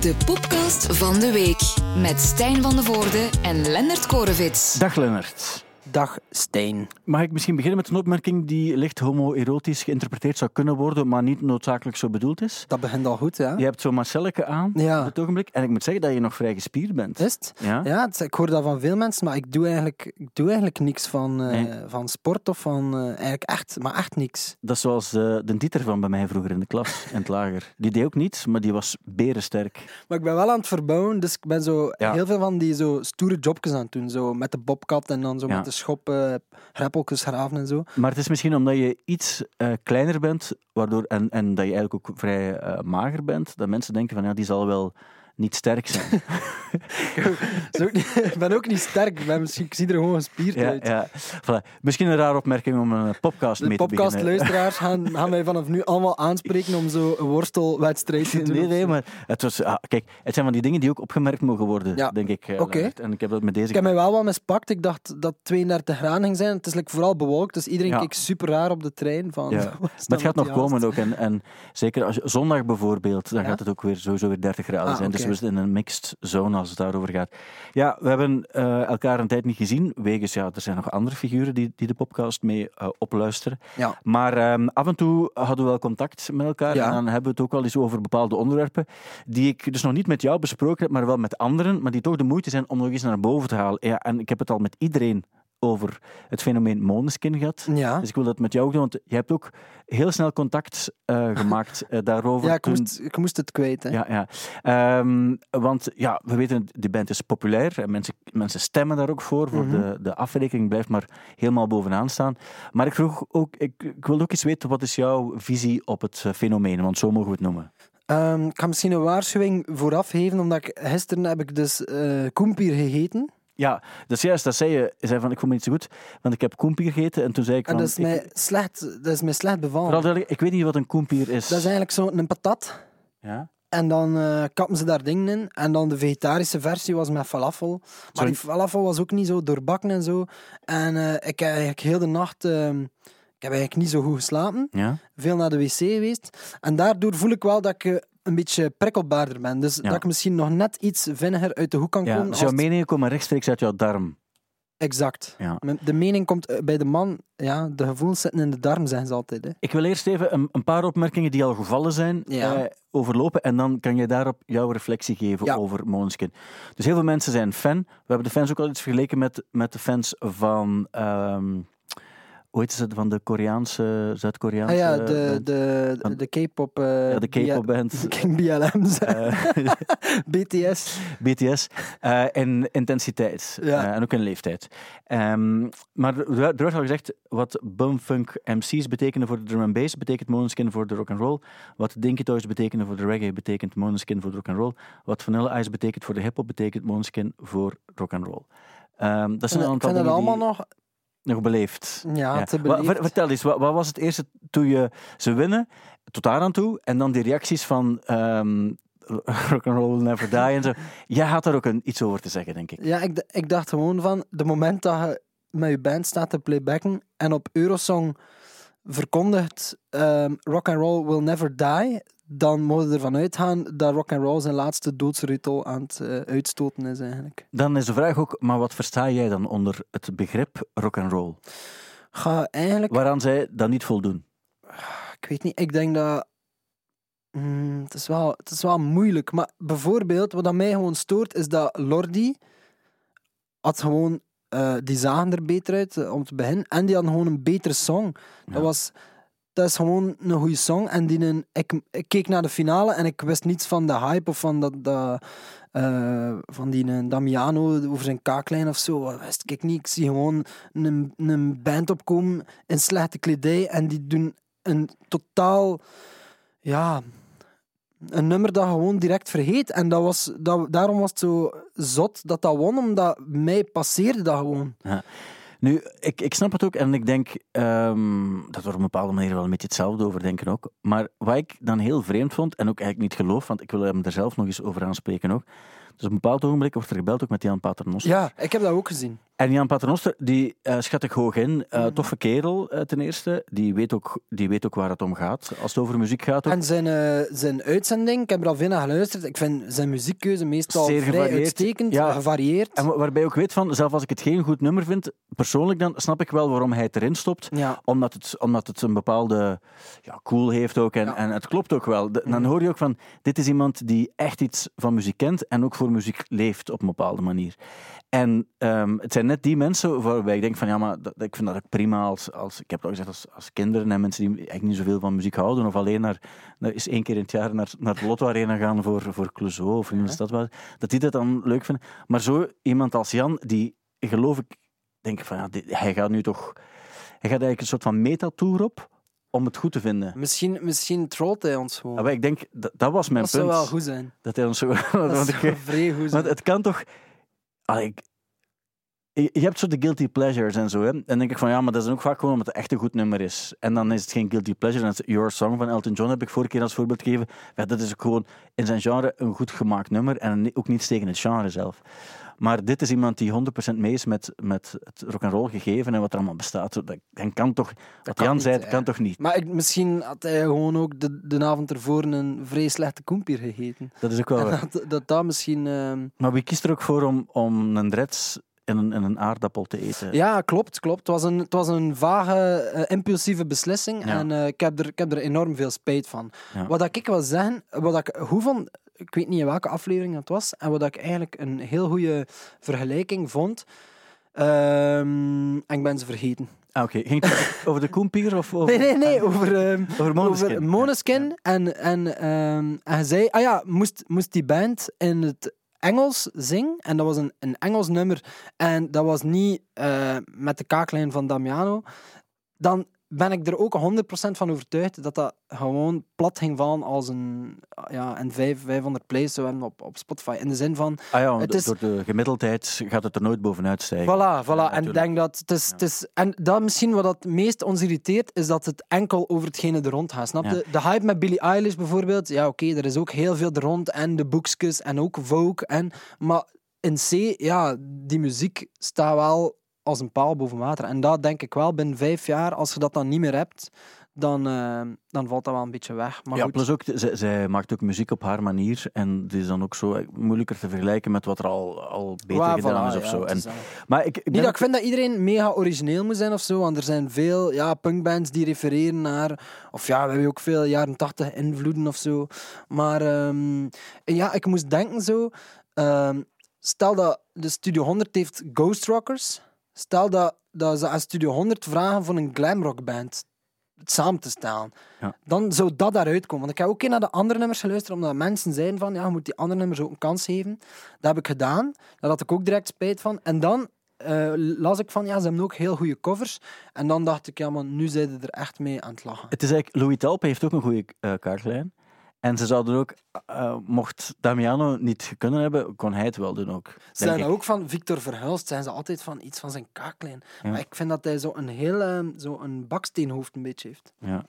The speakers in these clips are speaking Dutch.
De podcast van de week met Stijn van de Voorde en Lennart Korevits. Dag Lennart. Dag Stijn. Mag ik misschien beginnen met een opmerking die licht homoerotisch geïnterpreteerd zou kunnen worden, maar niet noodzakelijk zo bedoeld is? Dat begint al goed, ja? Je hebt zo'n Marcelleke aan Ja. op het ogenblik en ik moet zeggen dat je nog vrij gespierd bent. Is het? Ja? Ja, het- ik hoor dat van veel mensen, maar ik doe eigenlijk, ik doe eigenlijk niks van, eh, Nee. van sport of van... eh, eigenlijk echt, maar echt niks. Dat is zoals eh, de Dieter van bij mij vroeger in de klas, in het lager. Die deed ook niets, maar die was berensterk. Maar ik ben wel aan het verbouwen, dus ik ben zo Ja. heel veel van die zo stoere jobjes aan het doen. Zo met de bobcat en dan zo met de schop, eh greppeltjes graven en zo. Maar het is misschien omdat je iets eh, kleiner bent, waardoor, en, en dat je eigenlijk ook vrij eh, mager bent, dat mensen denken van ja, die zal wel niet sterk zijn. Ik ben ook niet sterk, ik, ben misschien, ik zie er gewoon gespierd ja, uit. ja. Voilà. Misschien een rare opmerking om een podcast De mee te beginnen. podcastluisteraars gaan, gaan mij vanaf nu allemaal aanspreken om zo een worstelwedstrijd te doen. Nee, nee, maar het was, ah, kijk, het zijn van die dingen die ook opgemerkt mogen worden, Ja. denk ik. eh. Lennart. En ik heb dat met deze. Ik heb mij wel wat mispakt. Ik dacht dat 32 graden ging zijn. Het is like vooral bewolkt, dus iedereen keek super raar op de trein. Van, Maar het gaat nog komen ook. En, en zeker als je, zondag bijvoorbeeld, dan gaat het ook weer sowieso weer 30 graden Ah, zijn. Dus we zitten in een mixed zone als het daarover gaat. Ja, we hebben eh, elkaar een tijd niet gezien. Wegens, ja, er zijn nog andere figuren die, die de podcast mee eh, opluisteren. Ja. Maar ehm, af en toe hadden we wel contact met elkaar. Ja. En dan hebben we het ook wel eens over bepaalde onderwerpen. Die ik dus nog niet met jou besproken heb, maar wel met anderen. Maar die toch de moeite zijn om nog eens naar boven te halen. Ja, en ik heb het al met iedereen over het fenomeen Måneskin gehad. Ja, Dus ik wil dat met jou ook doen, want je hebt ook heel snel contact eh, gemaakt eh, daarover. ja ik, toen- moest, ik moest het kwijt. Hè. ja, ja. Ehm, want ja, we weten, die band is populair en mensen, mensen stemmen daar ook voor. voor Mhm. de, de afrekening blijft maar helemaal bovenaan staan. Maar ik vroeg ook, ik, ik wil ook eens weten, wat is jouw visie op het eh, fenomeen? Want zo mogen we het noemen. Ehm, ik ga misschien een waarschuwing vooraf geven, omdat ik, gisteren heb ik dus koempier gegeten. Ja, dat is juist, dat zei je. Zei van, ik voel me niet zo goed, want ik heb koempier gegeten. En toen zei ik En van, dat is, ik- mij slecht, dat is mij slecht bevallen. ik weet niet wat een koempier is. Dat is eigenlijk zo'n patat. ja? En dan eh, kappen ze daar dingen in. En dan de vegetarische versie was met falafel. Maar Sorry? die falafel was ook niet zo doorbakken en zo. En eh, ik heb eigenlijk heel de nacht... ehm, ik heb eigenlijk niet zo goed geslapen. Ja? Veel naar de wc geweest. En daardoor voel ik wel dat ik eh, een beetje prikkelbaarder ben. Dus dat ik misschien nog net iets vinniger uit de hoek kan komen. Dus als jouw het- meningen komen rechtstreeks uit jouw darm. Exact. Ja. De mening komt eh, bij de man... Ja, de gevoelens zitten in de darm, zeggen ze altijd. Hè. Ik wil eerst even een, een paar opmerkingen die al gevallen zijn Ja. eh, overlopen en dan kan je daarop jouw reflectie geven Ja. over Måneskin. Dus heel veel mensen zijn fan. We hebben de fans ook al iets vergeleken met, met de fans van... ehm hoe heet ze, van de Koreaanse, Zuid-Koreaanse... Ah ja, band? de, de, de, K-pop... eh, ja, de K-pop band. King BLM, eh, BTS. BTS, eh, in intensiteit Ja. en ook in leeftijd. Ehm, maar er wordt al gezegd, wat bumfunk MC's betekenen voor de drum and bass, betekent Måneskin voor de rock and roll. Wat Dinky Toys betekenen voor de reggae, betekent Måneskin voor de rock and roll. Wat Vanilla Ice betekent voor de hip-hop, betekent Måneskin voor rock and roll. Ehm, dat zijn een aantal dingen allemaal die nog... nog beleefd. Ja, te beleefd. ver- vertel eens, wat, wat was het eerste toen je ze winnen, tot daar aan toe, en dan die reacties van ehm rock and roll never die en zo. Jij had daar ook een, iets over te zeggen, denk ik. Ja, ik, ik dacht gewoon van... De moment dat je met je band staat te playbacken en op Eurosong verkondigt ehm, rock and roll will never die, dan moet je ervan uitgaan dat rock and roll zijn laatste doodsritual aan het eh, uitstoten is eigenlijk. Dan is de vraag ook, maar wat versta jij dan onder het begrip rock and roll? Ga eigenlijk... Waaraan zij dan niet voldoen? Ik weet niet, ik denk dat... Hmm, het, is wel, het is wel moeilijk, maar bijvoorbeeld, wat aan mij gewoon stoort, is dat Lordi had gewoon... eh, die zagen er beter uit, eh, om te beginnen. En die hadden gewoon een betere song. Ja. Dat, was, dat is gewoon een goede song. En die een, ik, ik keek naar de finale en ik wist niets van de hype of van, dat, dat, eh, van die een Damiano over zijn kaaklijn of zo. Dat wist ik niet. Ik zie gewoon een, een band opkomen in slechte kledij en die doen een totaal... Ja, een nummer dat gewoon direct vergeet. En dat was, dat, daarom was het zo zot dat dat won, omdat mij passeerde dat gewoon. Nu, ik, ik snap het ook en ik denk ehm, dat we op een bepaalde manier wel een beetje hetzelfde over denken ook. Maar wat ik dan heel vreemd vond, en ook eigenlijk niet geloof, want ik wil hem er zelf nog eens over aanspreken ook, Dus op een bepaald ogenblik wordt er gebeld ook met Jan Paternoster. Ja, ik heb dat ook gezien. En Jan Paternoster, die eh, schat ik hoog in. Eh, Mhm. Toffe kerel, eh, ten eerste. Die weet, ook, die weet ook waar het om gaat. Als het over muziek gaat ook. En zijn, zijn uitzending, ik heb er al veel naar geluisterd. Ik vind zijn muziekkeuze meestal Zeer vrij uitstekend, Ja. gevarieerd. En wa- waarbij je ook weet van, zelfs als ik het geen goed nummer vind, persoonlijk dan snap ik wel waarom hij het erin stopt. Ja, Omdat het, omdat het een bepaalde ja, cool heeft ook. En, Ja. en het klopt ook wel. De- dan Mhm. hoor je ook van, dit is iemand die echt iets van muziek kent en ook voor muziek leeft op een bepaalde manier. En ehm, het zijn net die mensen waarbij ik denk van, ja, maar dat, ik vind dat ook prima als, als ik heb het al gezegd, als, als kinderen en mensen die eigenlijk niet zoveel van muziek houden, of alleen naar, naar eens één keer in het jaar naar, naar de Lotto Arena gaan voor, voor Clouseau of in stad, was, dat die dat dan leuk vinden. Maar zo iemand als Jan, die geloof ik, denk ik van, ja, hij gaat nu toch, hij gaat eigenlijk een soort van metatour op om het goed te vinden. misschien, misschien trollt hij ons gewoon. Ah, maar ik denk, dat, dat was mijn dat zou punt. wel goed zijn. Dat hij ons zo... Dat want, zou ik- vrij goed want zijn. het kan toch... Ah, ik, je hebt zo de guilty pleasures en zo. Hè? En dan denk ik van ja, maar dat is ook vaak gewoon omdat het echt een goed nummer is. En dan is het geen guilty pleasure. Your Song van Elton John heb ik vorige keer als voorbeeld gegeven. Ja, dat is ook gewoon in zijn genre een goed gemaakt nummer. En ook niets tegen het genre zelf. Maar dit is iemand die 100% mee is met, met het rock'n'roll gegeven en wat er allemaal bestaat. Dat, dat kan toch, wat kan Jan niet, zei, hè. kan toch niet? Maar ik, misschien had hij gewoon ook de, de avond ervoor een vrij slechte koempier gegeten. Dat is ook wel En waar. dat, dat dat misschien... ehm, Maar wie kiest er ook voor om, om een drets in een, in een aardappel te eten? Ja, klopt, klopt. Het was een, het was een vage, eh, impulsieve beslissing. Ja. En eh, ik, heb er, ik heb er enorm veel spijt van. Ja. Wat dat ik wil zeggen, wat ik hoe van, ik weet niet in welke aflevering het was, en wat ik eigenlijk een heel goede vergelijking vond. Ehm, en ik ben ze vergeten. Ah, Oké, ging het over de koempier of over... Nee, nee, nee, over, ehm, Over Måneskin. over Måneskin. En, en, ehm, en hij zei, ah ja, moest, moest die band in het Engels zingen. En dat was een, een Engels nummer. En dat was niet eh, met de kaaklijn van Damiano. Dan ben ik er ook 100% van overtuigd dat dat gewoon plat ging vallen als een... Ja, en vijf- 500 plays zou hebben op, op Spotify. In de zin van, Ah ja, Het is- door de gemiddeldheid gaat het er nooit bovenuit stijgen. Voilà, voilà. en ik natuurlijk. denk dat het is, het is. En dat misschien wat het meest ons irriteert, is dat het enkel over hetgene er rond gaat. Snap je? Ja. De hype met Billie Eilish bijvoorbeeld, ja, oké, er is ook heel veel er rond. En de boekjes en ook Vogue. En, maar in C, ja, die muziek staat wel als een paal boven water. En dat denk ik wel binnen vijf jaar, als je dat dan niet meer hebt, dan, eh, dan valt dat wel een beetje weg. Maar ja, goed. plus ook, zij, zij maakt ook muziek op haar manier. En die is dan ook zo eh, moeilijker te vergelijken met wat er al, al beter Ja, gedaan voilà, is of ja, zo. En, maar ik, ik ben Niet dat ik vind dat iedereen mega origineel moet zijn of zo, want er zijn veel ja, punkbands die refereren naar, of ja, we hebben ook veel jaren tachtig invloeden of zo. Maar ehm, ja, ik moest denken zo, ehm, stel dat de Studio 100 heeft Ghost Rockers, stel dat, dat ze aan Studio 100 vragen voor een glamrockband samen te stellen, Ja. dan zou dat daaruit komen. Want ik heb ook een naar de andere nummers geluisterd, omdat mensen zeiden van, ja, je moet die andere nummers ook een kans geven. Dat heb ik gedaan. Daar had ik ook direct spijt van. En dan eh, las ik van, ja, ze hebben ook heel goede covers. En dan dacht ik, ja, maar nu zijn ze er echt mee aan het lachen. Het is eigenlijk, Louis Talpe heeft ook een goede eh, kaartlijn. En ze zouden ook, eh, mocht Damiano niet kunnen hebben, kon hij het wel doen ook. Ze zijn ik. ook van Victor Verhulst, zijn ze altijd van iets van zijn kaaklijn. Ja. Maar ik vind dat hij zo een heel, eh, zo een baksteenhoofd een beetje heeft. Ja.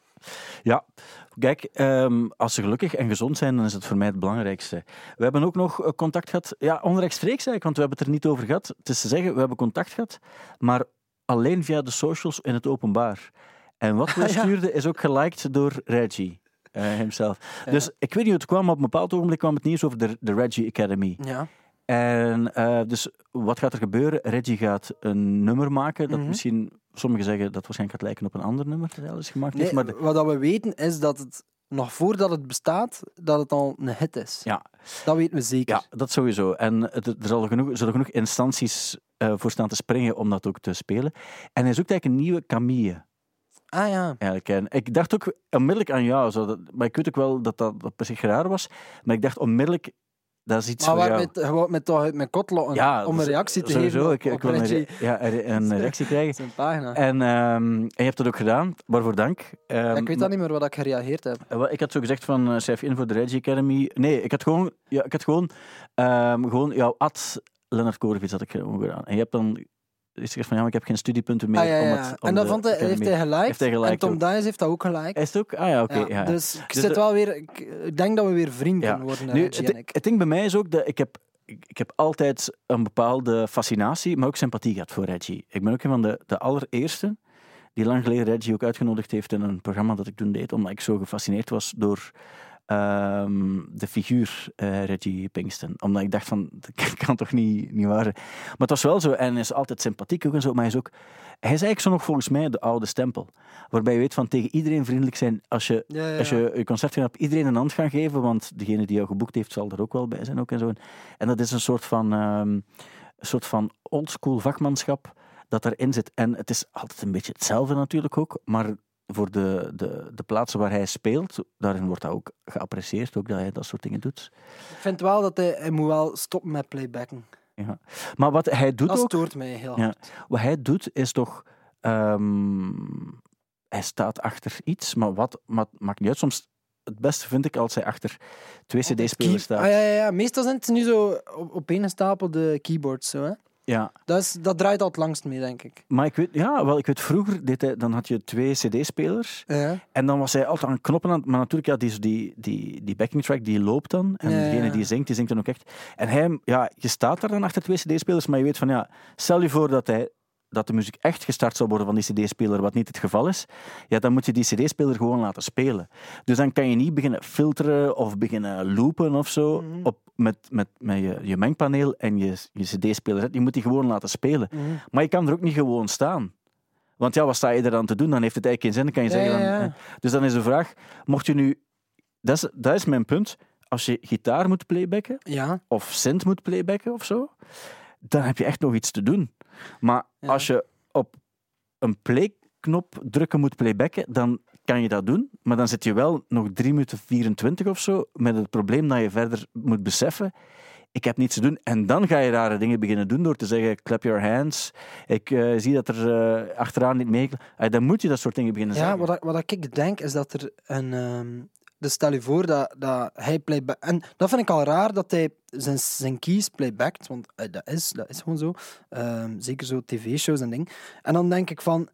ja, kijk, ehm, als ze gelukkig en gezond zijn, dan is het voor mij het belangrijkste. We hebben ook nog eh, contact gehad, ja, onrechtstreeks eigenlijk, want we hebben het er niet over gehad. Het is te zeggen, we hebben contact gehad, maar alleen via de socials in het openbaar. En wat we stuurden is ook geliked door Reggie. Eh himself. Dus ik weet niet hoe het kwam, maar op een bepaald ogenblik kwam het nieuws over de, de Reggie Academy. Ja. En eh, dus wat gaat er gebeuren? Reggie gaat een nummer maken dat Mhm. misschien, sommigen zeggen dat waarschijnlijk gaat lijken op een ander nummer dat hij al eens gemaakt Nee, heeft. Maar de- Wat we weten is dat het nog voordat het bestaat, dat het al een hit is. ja, Dat weten we zeker. Ja, dat sowieso. En het, er zal genoeg, zullen genoeg instanties eh, voor staan te springen om dat ook te spelen. En hij zoekt eigenlijk een nieuwe Camille. Ah ja. Eigenlijk. En ik dacht ook onmiddellijk aan jou, zo dat, maar ik weet ook wel dat dat, dat per zich raar was. Maar ik dacht onmiddellijk, dat is iets Maar waar jou. met, gewoon met toch uit mijn kotlo ja, om een reactie te sowieso, geven. Ik, ik wil een, ja, een, reactie krijgen. Pagina. En, ehm, en je hebt dat ook gedaan, waarvoor dank. Ehm, Ja, ik weet dan niet meer wat ik gereageerd heb. Eh, wel, Ik had zo gezegd van uh, schrijf je in voor de Reggie Academy. Nee, ik had gewoon, ja, ik had gewoon, ehm, gewoon jouw ad Lennart Korevic had ik gewoon gedaan. En je hebt dan is gezegd van ja, maar ik heb geen studiepunten meer Ah, ja, om ja. het om en dat vond hij, heeft hij gelijk. Heeft hij gelijk en Tom ook. Dice heeft dat ook gelijk. Is het ook? Ah ja, oké. Ja, ja. Dus ik Dus zit wel weer... Ik, denk dat we weer vrienden worden, Nu, Reggie het, het ding bij mij is ook dat ik heb ik, ik heb altijd een bepaalde fascinatie, maar ook sympathie gehad voor Reggie. Ik ben ook een van de, de allereerste die lang geleden Reggie ook uitgenodigd heeft in een programma dat ik toen deed, omdat ik zo gefascineerd was door ehm, de figuur eh, Reggie Pinkston. Omdat ik dacht van, dat kan toch niet, niet waar zijn. Maar het was wel zo, en hij is altijd sympathiek ook en zo, maar hij is ook... Hij is eigenlijk zo nog volgens mij de oude stempel. Waarbij je weet van tegen iedereen vriendelijk zijn. Als je Ja, ja, als je je concert gaat, op iedereen een hand gaan geven, want degene die jou geboekt heeft zal er ook wel bij zijn. Ook en, zo. en dat is een soort van, ehm, een soort van oldschool vakmanschap dat erin zit. En het is altijd een beetje hetzelfde natuurlijk ook, maar voor de, de, de plaatsen waar hij speelt, daarin wordt dat ook geapprecieerd, ook dat hij dat soort dingen doet. Ik vind wel dat hij, hij moet wel stoppen met playbacken. Ja. Maar wat hij doet Dat ook, stoort mij heel Ja. hard. wat hij doet, is toch... ehm, hij staat achter iets, maar wat maar maakt niet uit. Soms, het beste vind ik als hij achter twee cd-spelers staat. Ah, ja, ja, ja. Meestal zijn het nu zo op, opeengestapelde keyboards. Zo, hè. Ja, Dat, is, dat draait al het langst mee, denk ik. maar ik weet, ja, wel, ik weet vroeger, deed hij, dan had je twee cd-spelers. Ja. En dan was hij altijd aan knoppen aan, maar natuurlijk, ja, die, die, die, die backing track die loopt dan. En Ja, degene die zingt, die zingt dan ook echt. En hij, ja, je staat daar dan achter twee cd-spelers, maar je weet van, ja, stel je voor dat hij dat de muziek echt gestart zou worden van die cd-speler, wat niet het geval is, ja, dan moet je die cd-speler gewoon laten spelen. Dus dan kan je niet beginnen filteren of beginnen loopen of zo Mhm. op, met, met, met je, je mengpaneel en je, je cd-speler. Je moet die gewoon laten spelen. Mhm. Maar je kan er ook niet gewoon staan. Want ja, wat sta je er dan te doen? Dan heeft het eigenlijk geen zin. Dan kan je zeggen ja, dan, ja. Dus dan is de vraag, mocht je nu... Dat is, dat is mijn punt. Als je gitaar moet playbacken, of synth moet playbacken of zo, dan heb je echt nog iets te doen. Maar Ja. als je op een playknop drukken moet playbacken, dan kan je dat doen. Maar dan zit je wel nog 3 minuten 24 of zo met het probleem dat je verder moet beseffen. Ik heb niets te doen. En dan ga je rare dingen beginnen doen door te zeggen: clap your hands. Ik eh, zie dat er eh, achteraan niet mee. Dan moet je dat soort dingen beginnen Ja, zeggen. wat, ik- wat ik denk is dat er een. ehm, dus stel je voor dat, dat hij playback. En dat vind ik al raar dat hij zijn, zijn keys playbackt. Want eh, dat, is, dat is gewoon zo. Ehm, zeker zo tv-shows en dingen. En dan denk ik van.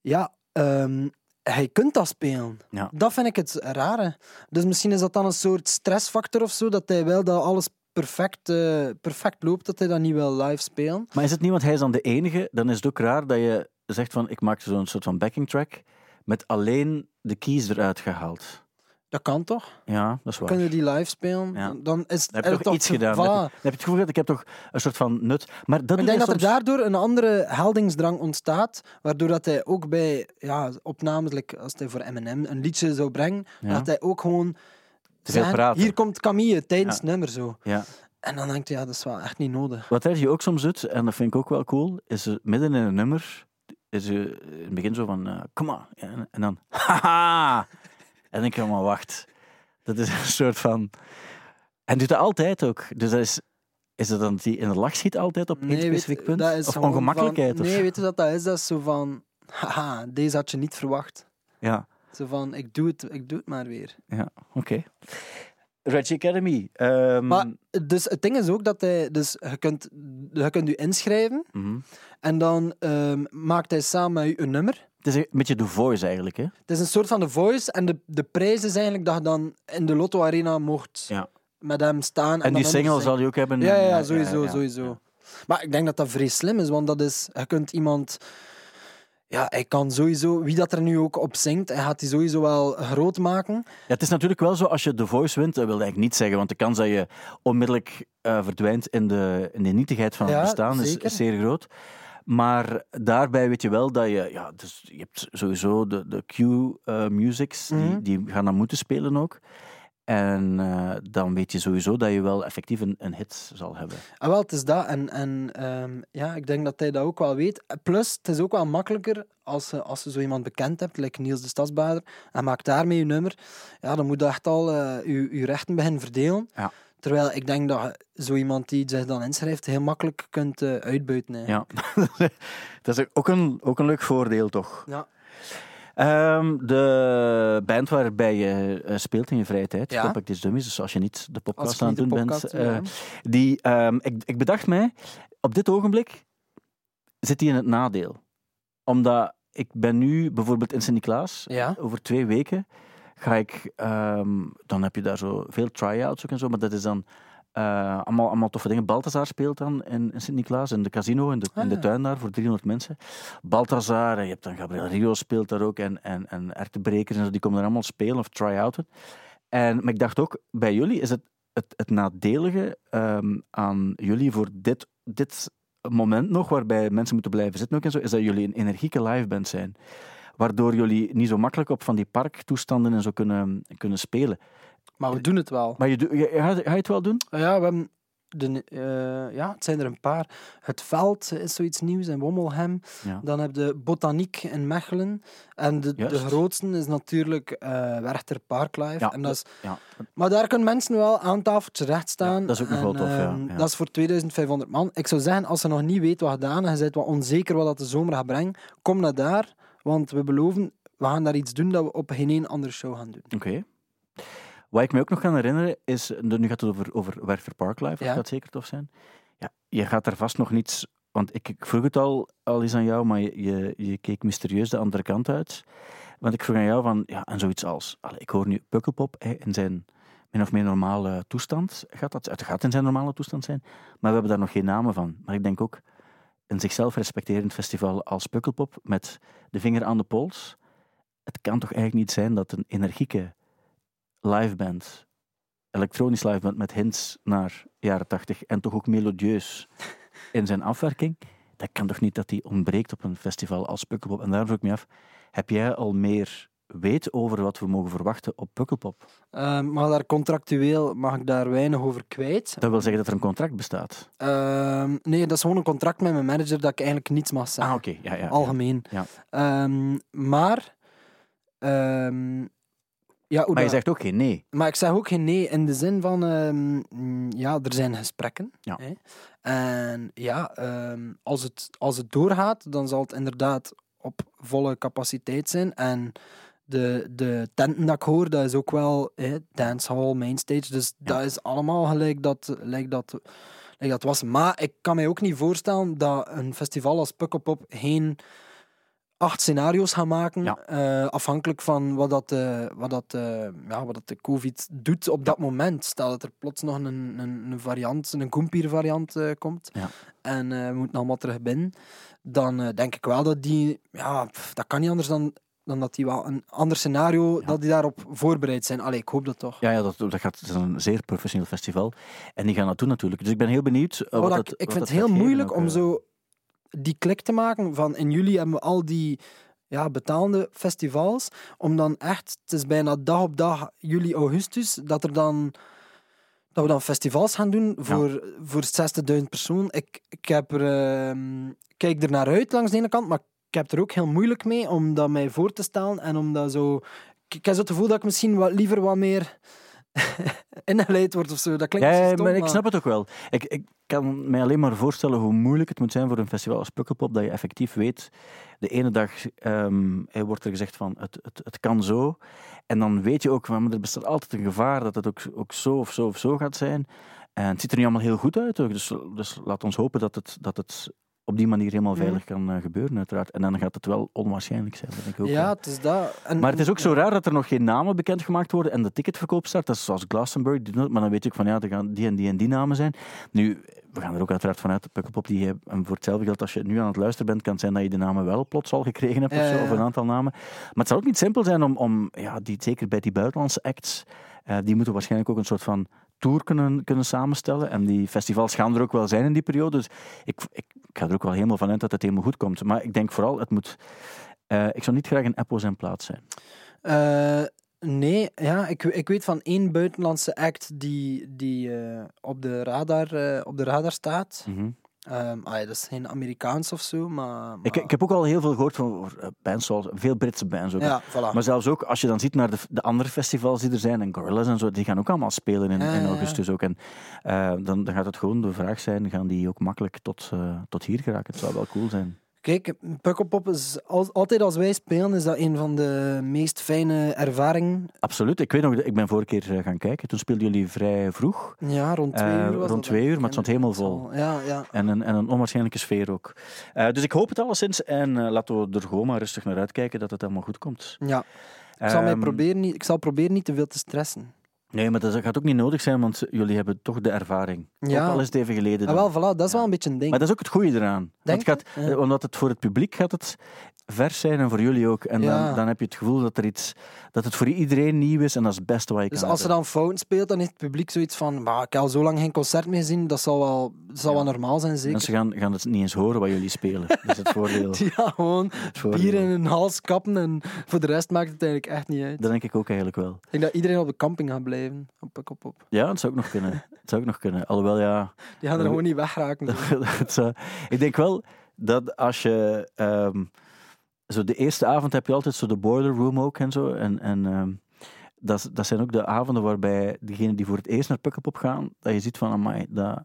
Ja, ehm, hij kunt dat spelen. Ja. Dat vind ik het rare. Dus misschien is dat dan een soort stressfactor of zo. Dat hij wel dat alles perfect, eh, perfect loopt. Dat hij dat niet wil live spelen. Maar is het niet, want hij is dan de enige, dan is het ook raar dat je zegt van ik maak zo'n soort van backing track met alleen de keys eruit gehaald. Dat kan toch? Ja, dat is waar. Kunnen die live spelen? Ja. Dan is Dan heb je er toch iets gedaan. Dan heb, je, Voilà. dan heb je het gevoel dat ik heb toch een soort van nut. Maar dat Ik denk dat hij er daardoor een andere heldingsdrang ontstaat, waardoor dat hij ook bij ja, opnames, like als hij voor Eminem een liedje zou brengen, Ja. dat hij ook gewoon Te veel zegt, praten. hier komt Camille tijdens Ja. het nummer zo. Ja. En dan denkt hij, ja, dat is wel echt niet nodig. Wat Reggie ook soms doet, en dat vind ik ook wel cool, is eh, midden in een nummer, is eh, in het begin zo van, eh come on. Ja, en- en dan, haha. En ik, maar wacht. Dat is een soort van... En doet dat altijd ook. Dus dat is... Is het dan dat hij in de lach schiet altijd op één weet- specifiek punt? dat is of ongemakkelijkheid? Van, of- nee, weet je wat dat is? Dat is zo van, haha, deze had je niet verwacht. Ja, Zo van, ik doe het, ik doe het maar weer. ja oké. Reggie Academy. ehm, Maar dus het ding is ook dat hij, dus je kunt, je kunt u inschrijven mhm. en dan ehm, maakt hij samen met u een nummer. Het is een beetje The Voice eigenlijk, hè? Het is een soort van de voice en de, de prijs is eigenlijk dat je dan in de Lotto Arena mocht Ja. met hem staan. En, En die single zal je ook hebben. Ja, ja, sowieso, ja. sowieso. Maar ik denk dat dat vrij slim is, want dat is, je kunt iemand... Ja, hij kan sowieso, wie dat er nu ook op zingt, hij gaat die sowieso wel groot maken. Ja, het is natuurlijk wel zo, als je The Voice wint, dat wil eigenlijk niet zeggen, want de kans dat je onmiddellijk eh, verdwijnt in de, in de nietigheid van Ja, het bestaan is, zeer groot. Maar daarbij weet je wel dat je, ja, dus je hebt sowieso de, de Q-musics, Mhm. die, die gaan dan moeten spelen ook. En eh, dan weet je sowieso dat je wel effectief een, een hit zal hebben. Ah, wel, het is dat. En, en ehm, ja, ik denk dat hij dat ook wel weet. Plus, het is ook wel makkelijker als je, als je zo iemand bekend hebt, like Niels de Stadsbader, en maakt daarmee je nummer. Ja, dan moet je echt al eh, je, je rechten beginnen verdelen. Ja. Terwijl ik denk dat zo iemand die zich dan inschrijft, heel makkelijk kunt eh, uitbuiten. Ja, dat is ook een, ook een leuk voordeel, toch? Ja. Ehm, de band waarbij je eh, speelt in je vrije tijd, Ja. Compact is Dummies, dus als je niet de podcast aan het doen bent, eh, die, ehm, ik, ik bedacht mij, op dit ogenblik zit die in het nadeel. Omdat ik ben nu bijvoorbeeld in Sint-Niklaas, Ja. over twee weken ga ik, ehm, dan heb je daar zo veel try-outs ook en zo, maar dat is dan Eh, allemaal, allemaal toffe dingen. Balthazar speelt dan in, in Sint-Niklaas, in de casino, in de, in de Ah. tuin daar, voor 300 mensen. Balthazar, en je hebt dan Gabriel Rio speelt daar ook, en, en, en Ertebrekers en zo, die komen er allemaal spelen of try-outen. En, maar ik dacht ook, bij jullie is het het, het nadelige ehm, aan jullie voor dit, dit moment nog, waarbij mensen moeten blijven zitten ook en zo, is dat jullie een energieke liveband zijn. Waardoor jullie niet zo makkelijk op van die parktoestanden en zo kunnen, kunnen spelen. Maar we doen het wel. Maar je, je, ga, je- het wel doen? Ja, we hebben de, eh, ja, het zijn er een paar. Het Veld is zoiets nieuws in Wommelhem. Ja. Dan heb je Botaniek in Mechelen. En de, de grootste is natuurlijk eh Werchter Park Live. Ja, en dat is, Ja, maar daar kunnen mensen wel aan tafeltje recht staan. Dat is ook nog wel tof, ja. Dat is voor 2500 man. Ik zou zeggen, als je nog niet weet wat gedaan en je bent wat onzeker wat dat de zomer gaat brengen, kom naar daar. Want we beloven, we gaan daar iets doen dat we op geen één andere show gaan doen. oké. Wat ik me ook nog kan herinneren is, nu gaat het over, over Werchter Park dat Ja. gaat zeker tof zijn. Ja, je gaat er vast nog niets, want ik, ik vroeg het al, al eens aan jou, maar je, je, je keek mysterieus de andere kant uit. Want ik vroeg aan jou van, ja, en zoiets als, allee, ik hoor nu Pukkelpop in zijn min of meer normale toestand. Gaat dat, het gaat in zijn normale toestand zijn, maar we hebben daar nog geen namen van. Maar ik denk ook, een zichzelf respecterend festival als Pukkelpop, met de vinger aan de pols, het kan toch eigenlijk niet zijn dat een energieke liveband, elektronisch liveband met hints naar jaren tachtig en toch ook melodieus in zijn afwerking, dat kan toch niet dat die ontbreekt op een festival als Pukkelpop. En daar vroeg ik me af, heb jij al meer weet over wat we mogen verwachten op Pukkelpop? Ehm, maar daar contractueel mag ik daar weinig over kwijt. Dat wil zeggen dat er een contract bestaat. Ehm, nee, dat is gewoon een contract met mijn manager dat ik eigenlijk niets mag zeggen. Ah, oké. Ja, ja, ja. Algemeen. Ja. Ehm, maar... ehm, ja, Maar je zegt ook geen nee. maar ik zeg ook geen nee in de zin van... ehm, ja, er zijn gesprekken. Ja. Hè? En ja, ehm, als, het, als het doorgaat, dan zal het inderdaad op volle capaciteit zijn. En de, de tenten dat ik hoor, dat is ook wel hè, dancehall, mainstage. Dus Ja. dat is allemaal gelijk dat, gelijk dat, gelijk dat was. Maar ik kan mij ook niet voorstellen dat een festival als Pukkelpop geen acht scenario's gaat maken. Ja. eh, afhankelijk van wat dat, eh, wat, dat, eh, ja, wat dat de COVID doet op dat moment. Stel dat er plots nog een, een, een variant, een Goempier variant komt. Ja. En we moeten allemaal terug binnen. Dan denk ik wel dat die... Ja, pff, dat kan niet anders dan, dan dat die wel een ander scenario, Ja. dat die daarop voorbereid zijn. Allee, ik hoop dat toch. Ja, ja dat, dat gaat, het is een zeer professioneel festival. En die gaan dat doen natuurlijk. Dus ik ben heel benieuwd. Maar wat dat- ik wat vind het heel moeilijk om zo die klik te maken van in juli hebben we al die ja, betalende festivals, om dan echt, het is bijna dag op dag juli, augustus, dat er dan dat we dan festivals gaan doen voor, voor 60.000 personen. Ik, ik heb er, ehm, kijk er naar uit langs de ene kant, maar ik heb er ook heel moeilijk mee om dat mij voor te stellen en om dat zo... Ik, ik heb zo het gevoel dat ik misschien wat, liever wat meer ingeleid word of zo. Dat klinkt Ja, stom, maar ik snap het ook wel. Ik, ik kan mij alleen maar voorstellen hoe moeilijk het moet zijn voor een festival als Pukkelpop, dat je effectief weet, de ene dag ehm, eh, wordt er gezegd van het, het, het kan zo. En dan weet je ook, van, maar er bestaat altijd een gevaar dat het ook, ook zo of zo of zo gaat zijn. En het ziet er niet allemaal heel goed uit. Dus, dus laat ons hopen dat het, dat het op die manier helemaal Mhm. veilig kan eh, gebeuren, uiteraard. En dan gaat het wel onwaarschijnlijk zijn. Denk ik ook Ja, het is dat. En- Maar het is ook zo raar dat er nog geen namen bekendgemaakt worden en de ticketverkoop start. Dat is zoals Glastonbury, maar dan weet je ook van ja, er gaan die en die en die namen zijn. Nu, we gaan er ook uiteraard vanuit, Pukkelpop, die en voor hetzelfde geld, als je nu aan het luisteren bent, kan het zijn dat je de namen wel plots al gekregen hebt, of, zo, ja, of een aantal namen. Maar het zal ook niet simpel zijn om, om ja, die, zeker bij die buitenlandse acts, eh, die moeten waarschijnlijk ook een soort van tour kunnen, kunnen samenstellen. En die festivals gaan er ook wel zijn in die periode. Dus ik, ik, ik ga er ook wel helemaal van uit dat het helemaal goed komt. Maar ik denk vooral, het moet... eh, ik zou niet graag een Apple zijn plaats zijn. Eh, nee, ja, ik, ik weet van één buitenlandse act die, die eh, op, de radar, op de radar staat. Mhm. Ehm, ah, ja, dat is geen Amerikaans of zo, maar... Ik, maar- ik heb ook al heel veel gehoord van eh, bands zoals veel Britse bands ook. Ja, voilà. Maar zelfs ook als je dan ziet naar de, de andere festivals die er zijn, en Gorillaz en zo, die gaan ook allemaal spelen in, Ja, in ja. augustus ook. En eh, dan, dan gaat het gewoon de vraag zijn, gaan die ook makkelijk tot, eh, tot hier geraken? Het zou wel cool zijn. Kijk, Pukkelpop is al- altijd als wij spelen, is dat een van de meest fijne ervaringen. Absoluut. Ik weet nog, ik ben vorige keer eh, gaan kijken. Toen speelden jullie vrij vroeg. Ja, rond twee Eh, uur was rond twee uur, maar het stond helemaal vol. Ja, ja. En een, en een onwaarschijnlijke sfeer ook. Eh, dus ik hoop het alleszins. En laten we er gewoon maar rustig naar uitkijken dat het allemaal goed komt. ja. Ik, zal mij Ehm, proberen niet, ik zal proberen niet te veel te stressen. Nee, maar dat gaat ook niet nodig zijn, want jullie hebben toch de ervaring. Ja. Ook al is het even geleden. Ah, wel, voilà, dat is wel een beetje een ding. Maar dat is ook het goede eraan. Denk Want het gaat? Ja. Omdat het voor het publiek gaat het vers zijn en voor jullie ook. En Ja. dan, dan heb je het gevoel dat, er iets, dat het voor iedereen nieuw is en dat is het beste wat je Dus kan als hebben. dan fout speelt, dan heeft het publiek zoiets van... "Maar ik heb al zo lang geen concert meer gezien, dat zal wel, zal wel normaal zijn, zeker. Mensen gaan, gaan het niet eens horen wat jullie spelen. Dat is het voordeel. Ja, gewoon voordeel. bier in hun hals kappen en voor de rest maakt het eigenlijk echt niet uit. Dat denk ik ook eigenlijk wel. Ik denk dat iedereen op de camping gaat blijven. Ja, dat zou ook nog kunnen. Dat zou ook nog kunnen. Alhoewel, ja... Die gaan er gewoon niet wegraken. zou- ik denk wel dat als je... ehm, zo de eerste avond heb je altijd zo de boiler room ook en zo. En, en ehm, dat, dat zijn ook de avonden waarbij degenen die voor het eerst naar Pukkelpop gaan, dat je ziet van, amai, dat,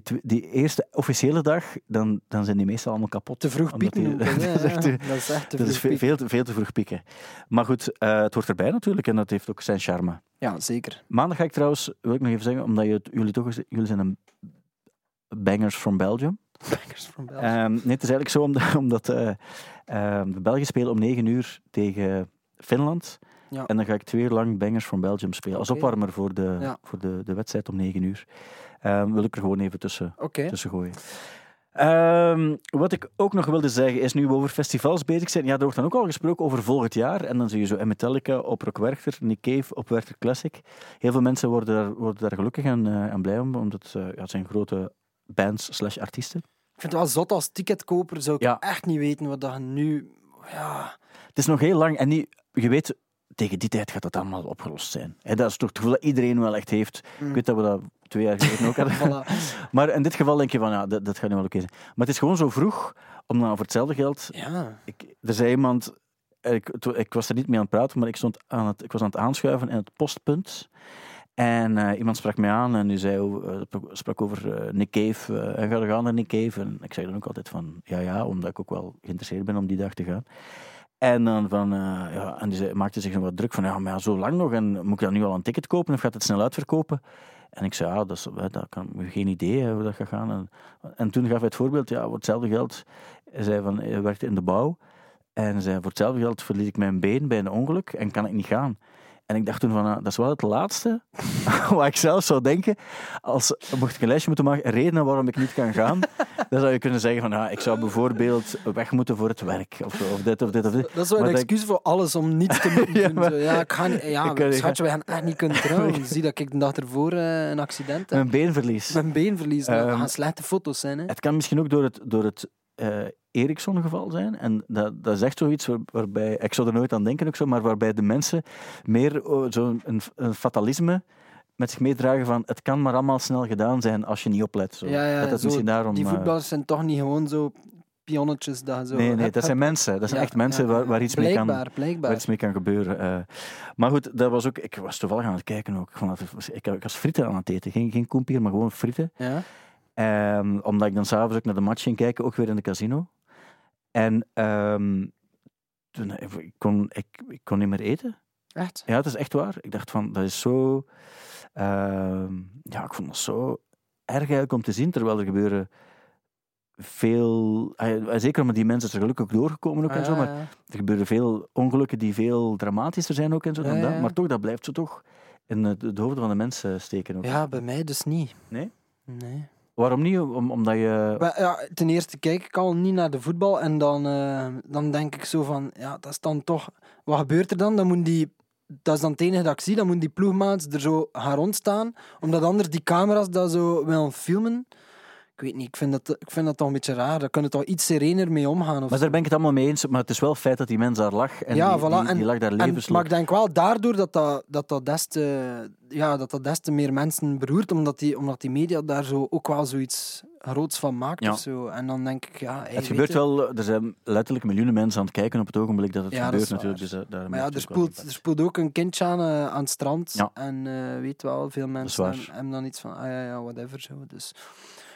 die, die eerste officiële dag, dan, dan zijn die meestal allemaal kapot. Te vroeg pieken. die- dat is echt, Ja, dat is echt te dat vroeg is ve- pieken. veel, te- veel te vroeg pieken. Maar goed, eh, het hoort erbij natuurlijk en dat heeft ook zijn charme. Ja, zeker. Maandag ga ik trouwens, wil ik nog even zeggen, omdat je, jullie toch, jullie zijn een bangers from Belgium. Bangers from Belgium. Ehm, nee, het is eigenlijk zo omdat, omdat ehm, de Belgen spelen om 9 uur tegen Finland. Ja. En dan ga ik twee uur lang Bangers from Belgium spelen. Als opwarmer voor, de, Ja. voor de, de wedstrijd om 9 uur. Ehm, wil ik er gewoon even tussen, gooien. Ehm, wat ik ook nog wilde zeggen is, nu we over festivals bezig zijn, ja, er wordt dan ook al gesproken over volgend jaar. En dan zie je zo Metallica op Rock Werchter, Nick Cave op Werchter Classic. Heel veel mensen worden daar, worden daar gelukkig en, eh, en blij om, omdat eh, ja, het zijn grote bands slash artiesten. Ik vind het wel zot als ticketkoper. Zou ik Ja. echt niet weten wat dat nu... Ja, Het is nog heel lang en niet, je weet, tegen die tijd gaat dat allemaal opgelost zijn. Dat is toch het gevoel dat iedereen wel echt heeft. Ik weet dat we dat twee jaar geleden ook hadden. Mm. voilà. Maar in dit geval denk je van, ja, dat, dat gaat nu wel oké zijn. Maar het is gewoon zo vroeg, om dan voor hetzelfde geld... Ja. Ik, er zei iemand, ik, ik was er niet mee aan het praten, maar ik, stond aan het, ik was aan het aanschuiven in het postpunt. En eh, iemand sprak mij aan en die zei, eh, sprak over eh, Nick Cave. en ga er gaan naar Nick Cave? En ik zei dan ook altijd van, ja, ja, omdat ik ook wel geïnteresseerd ben om die dag te gaan. En dan van, eh, ja, en die maakte zich nog wat druk van, ja, maar zo lang nog en moet ik dan nu al een ticket kopen of gaat het snel uitverkopen? En ik zei, ja, dat, is, dat kan geen idee hoe dat gaat gaan. En, en toen gaf hij het voorbeeld, ja, voor hetzelfde geld, hij zei van, hij werkte in de bouw. En zei, voor hetzelfde geld verlies ik mijn been bij een ongeluk en kan ik niet gaan. En ik dacht toen van, ah, dat is wel het laatste wat ik zelf zou denken. Als, mocht ik een lijstje moeten maken, redenen waarom ik niet kan gaan, dan zou je kunnen zeggen van, ah, ik zou bijvoorbeeld weg moeten voor het werk. Of, of dit of dit of dit. Dat is wel een Maar excuus voor alles om niets te moeten Ja, doen. maar- ja, ik ga niet, ja, Ik kan niet schatje, gaan echt niet kunnen trouwen. Zie dat ik de dag ervoor eh, een accident heb. Mijn beenverlies. Mijn been verliezen. Dat Ehm, gaan slechte foto's zijn. Hè. Het kan misschien ook door het, door het eh, Ericsson-geval zijn. En dat, dat is echt zoiets waar- waarbij, ik zou er nooit aan denken ook zo, maar waarbij de mensen meer oh, zo'n een, een fatalisme met zich meedragen van het kan maar allemaal snel gedaan zijn als je niet oplet. Zo. Ja, ja, dat dat zo, misschien daarom... Die eh, voetballers zijn toch niet gewoon zo pionnetjes. Dat zo, nee, nee, dat zijn mensen. Dat zijn Ja, echt mensen ja, waar, waar iets mee kan... Blijkbaar. Waar iets mee kan gebeuren. eh. maar goed, dat was ook, ik was toevallig aan het kijken ook. Ik, ik, ik was frieten aan het eten. Geen, geen koempier, maar gewoon frieten. Ja. Ehm, omdat ik dan s'avonds ook naar de match ging kijken, ook weer in de casino. En ehm, toen, ik, kon, ik, ik kon niet meer eten. Echt? Ja, het is echt waar. Ik dacht van, dat is zo... ehm, ja, ik vond dat zo erg eigenlijk om te zien, terwijl er gebeuren veel... eh, Zeker omdat die mensen er gelukkig ook doorgekomen ook en Ah, zo, ja, maar ja. er gebeuren veel ongelukken die veel dramatischer zijn ook en zo dan dat. Maar toch, dat blijft zo toch in het, het hoofd van de mensen steken ook. Ja, bij mij dus niet. Nee? Nee. Waarom niet? Om, omdat je... Ja, ten eerste kijk ik al niet naar de voetbal en dan, eh, dan denk ik zo van, ja, dat is dan toch... Wat gebeurt er dan? Dan moet die... Dat is dan het enige dat ik zie, dan moeten die ploegmaats er zo gaan rondstaan, omdat anders die camera's dat zo willen filmen. Ik weet niet, ik vind dat, ik vind dat toch een beetje raar. Daar kunnen toch iets serener mee omgaan. Of Maar daar ben ik het allemaal mee eens. Maar het is wel het feit dat die mens daar lag. En Ja, die, voilà. die, die En- lag daar En, levenslang. maar ik denk wel daardoor dat dat, dat, dat, des, te, ja, dat dat des te meer mensen beroert, omdat die, omdat die media daar zo ook wel zoiets groots van maakt Ja. of zo. En dan denk ik, ja... hey, Het gebeurt wel, er zijn letterlijk miljoenen mensen aan het kijken op het ogenblik dat het Ja, gebeurt natuurlijk. Dus, eh, daar Maar ja, er spoelt, er spoelt ook een kindje aan, eh, aan het strand. Ja. En eh, weet wel, veel mensen hebben, hebben dan iets van, ah ja, ja, whatever. Zo. Dus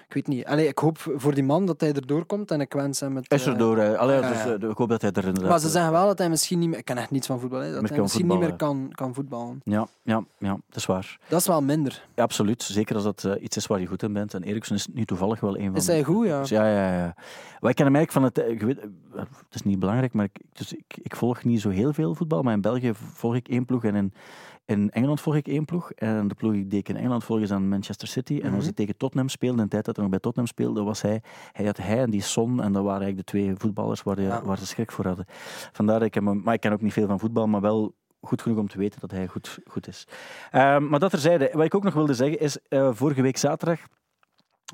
ik weet niet. Allee, ik hoop voor die man dat hij erdoor komt en ik wens hem het... Is er eh, door. allee, ja, dus, eh, ik hoop dat hij er inderdaad... maar ze eh, zeggen wel dat hij misschien niet meer... Ik ken echt niets van voetbal, hè, dat hij misschien niet meer kan, kan voetballen. Ja, ja, ja, dat is waar. Dat is wel minder. Ja, absoluut. Zeker als dat iets is waar je goed in bent. En Eriksson is nu toevallig wel een van Is hij goed, ja? Dus ja, ja, ja. Maar ik ken hem eigenlijk van het... weet, het is niet belangrijk, maar ik, dus ik, ik volg niet zo heel veel voetbal. Maar in België volg ik één ploeg en in, In Engeland volg ik één ploeg. En de ploeg die ik in Engeland volg is dan Manchester City. En als Mhm. hij tegen Tottenham speelde, in de tijd dat hij nog bij Tottenham speelde, was hij, hij had hij en die Son. En dat waren eigenlijk de twee voetballers waar, waar ze schrik voor hadden. Vandaar dat ik hem, maar ik ken ook niet veel van voetbal, maar wel goed genoeg om te weten dat hij goed, goed is. Ehm, maar dat terzijde, wat ik ook nog wilde zeggen is, eh, vorige week zaterdag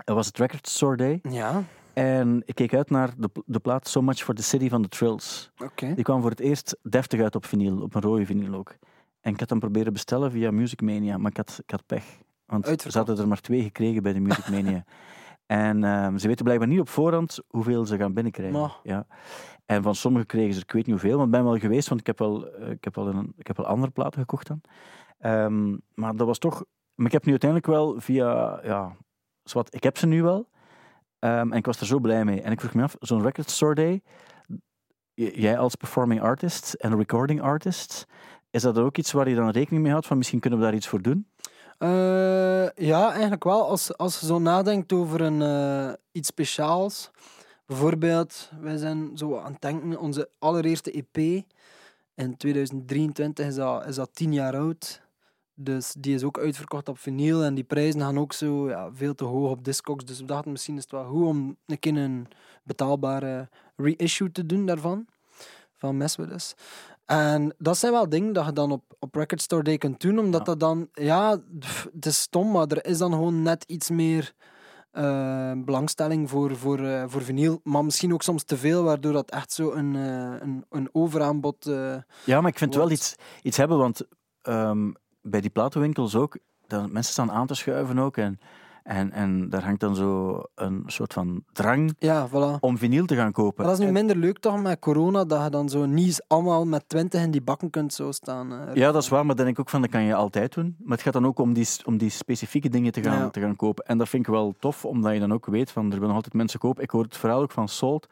was het Record Store Day. Ja, En ik keek uit naar de, de plaat So Much for the City van The Trills. oké. Die kwam voor het eerst deftig uit op vinyl, op een rode vinyl ook. En ik had hem proberen bestellen via Music Mania, maar ik had, ik had pech. Want ze hadden er maar twee gekregen bij de Music Mania. en ehm, ze weten blijkbaar niet op voorhand hoeveel ze gaan binnenkrijgen. Ja. En van sommigen kregen ze, er, ik weet niet hoeveel, want ik ben wel geweest, want ik heb wel, eh, ik heb wel, een, ik heb wel andere platen gekocht dan. Ehm, maar dat was toch... Maar ik heb nu uiteindelijk wel via... Ja, zwart, ik heb ze nu wel. Ehm, en ik was er zo blij mee. En ik vroeg me af, zo'n Record Store Day, jij als performing artist en recording artist, is dat ook iets waar je dan rekening mee houdt van misschien kunnen we daar iets voor doen? Eh, ja, eigenlijk wel. Als, als je zo nadenkt over een, eh, iets speciaals. Bijvoorbeeld, wij zijn zo aan het denken, onze allereerste EP in 2023 is dat, is dat tien jaar oud. Dus die is ook uitverkocht op vinyl en die prijzen gaan ook zo veel te hoog op Discogs. Dus we dachten misschien is het wel goed om een keer een betaalbare reissue te doen daarvan. Van Meswillis. En dat zijn wel dingen dat je dan op, op Record Store Day kunt doen, omdat Ja. dat dan, ja, pff, het is stom, maar er is dan gewoon net iets meer eh, belangstelling voor, voor, eh, voor vinyl. Maar misschien ook soms te veel, waardoor dat echt zo een, eh, een, een overaanbod. Ja, maar ik vind wel iets, iets hebben, want ehm, bij die platenwinkels ook, dan, mensen staan aan te schuiven ook. En, en, en daar hangt dan zo een soort van drang ja, voilà. om vinyl te gaan kopen. Maar dat is nu minder leuk toch met corona, dat je dan zo niet allemaal met twintig in die bakken kunt zo staan. eh. Ja, dat is waar, maar dan denk ik ook van, dat kan je altijd doen. Maar het gaat dan ook om die, om die specifieke dingen te gaan, Ja. te gaan kopen. En dat vind ik wel tof, omdat je dan ook weet van, er willen nog altijd mensen kopen. Ik hoor het verhaal ook van Salt,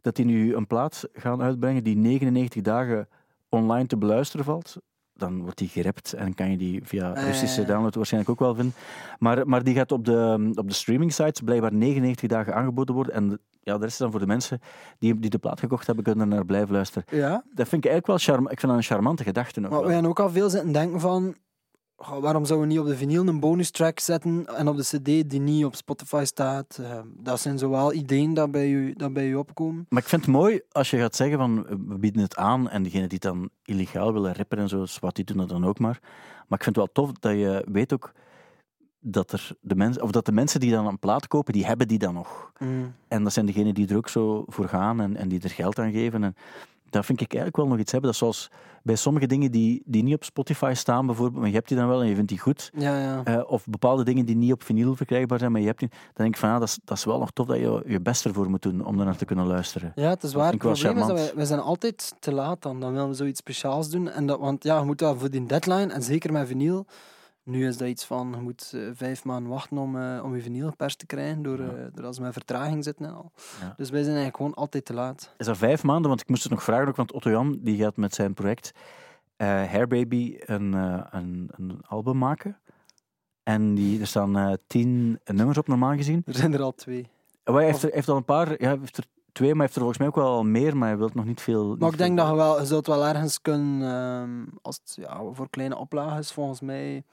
dat die nu een plaat gaan uitbrengen die 99 dagen online te beluisteren valt. Dan wordt die gerept en kan je die via Ah, Russische download waarschijnlijk ook wel vinden. Maar, maar die gaat op de, op de streaming sites blijkbaar 99 dagen aangeboden worden. En de- ja, de rest is dan voor de mensen die, die de plaat gekocht hebben, kunnen er naar blijven luisteren. Ja, Dat vind ik eigenlijk wel charm, ik vind dat een charmante gedachte ook maar wel. we hebben ook al veel zitten denken van... waarom zouden we niet op de vinyl een bonus track zetten en op de cd die niet op Spotify staat? Eh, dat zijn zowel ideeën dat bij u, dat bij u opkomen. Maar ik vind het mooi als je gaat zeggen van we bieden het aan en degene die het dan illegaal willen rippen en zo, wat die doen dat dan ook maar. Maar ik vind het wel tof dat je weet ook dat, er de mensen, of dat de mensen die dan een plaat kopen, die hebben die dan nog. Mm. En dat zijn degenen die er ook zo voor gaan en, en die er geld aan geven. En dat vind ik eigenlijk wel nog iets hebben. Dat zoals bij sommige dingen die, die niet op Spotify staan bijvoorbeeld, maar je hebt die dan wel en je vindt die goed. Ja, ja. Eh, of bepaalde dingen die niet op vinyl verkrijgbaar zijn, maar je hebt die, dan denk ik van ja, dat is, dat is wel nog tof dat je je best ervoor moet doen om daarnaar te kunnen luisteren. Ja, het is waar. Het probleem is dat wij, wij zijn altijd te laat dan. Dan willen we zoiets speciaals doen. En dat, want ja, je moet wel voor die deadline, en zeker met vinyl. Nu is dat iets van, je moet eh, vijf maanden wachten om, eh, om je vinyl geperst te krijgen, door, Ja. eh, door als met vertraging zitten en al. Ja. Dus wij zijn eigenlijk gewoon altijd te laat. Is dat vijf maanden? Want ik moest het nog vragen, ook, want Otto Jan die gaat met zijn project Hairbaby een, een, een album maken. En die, er staan tien nummers op, normaal gezien. Er zijn er al twee. Hij heeft, er, heeft al een paar, ja, heeft er twee, maar hij heeft er volgens mij ook wel meer, maar hij wil nog niet veel. Maar niet ik denk veel- dat je wel, je zult wel ergens kunnen, ehm, als het ja, voor kleine oplages volgens mij.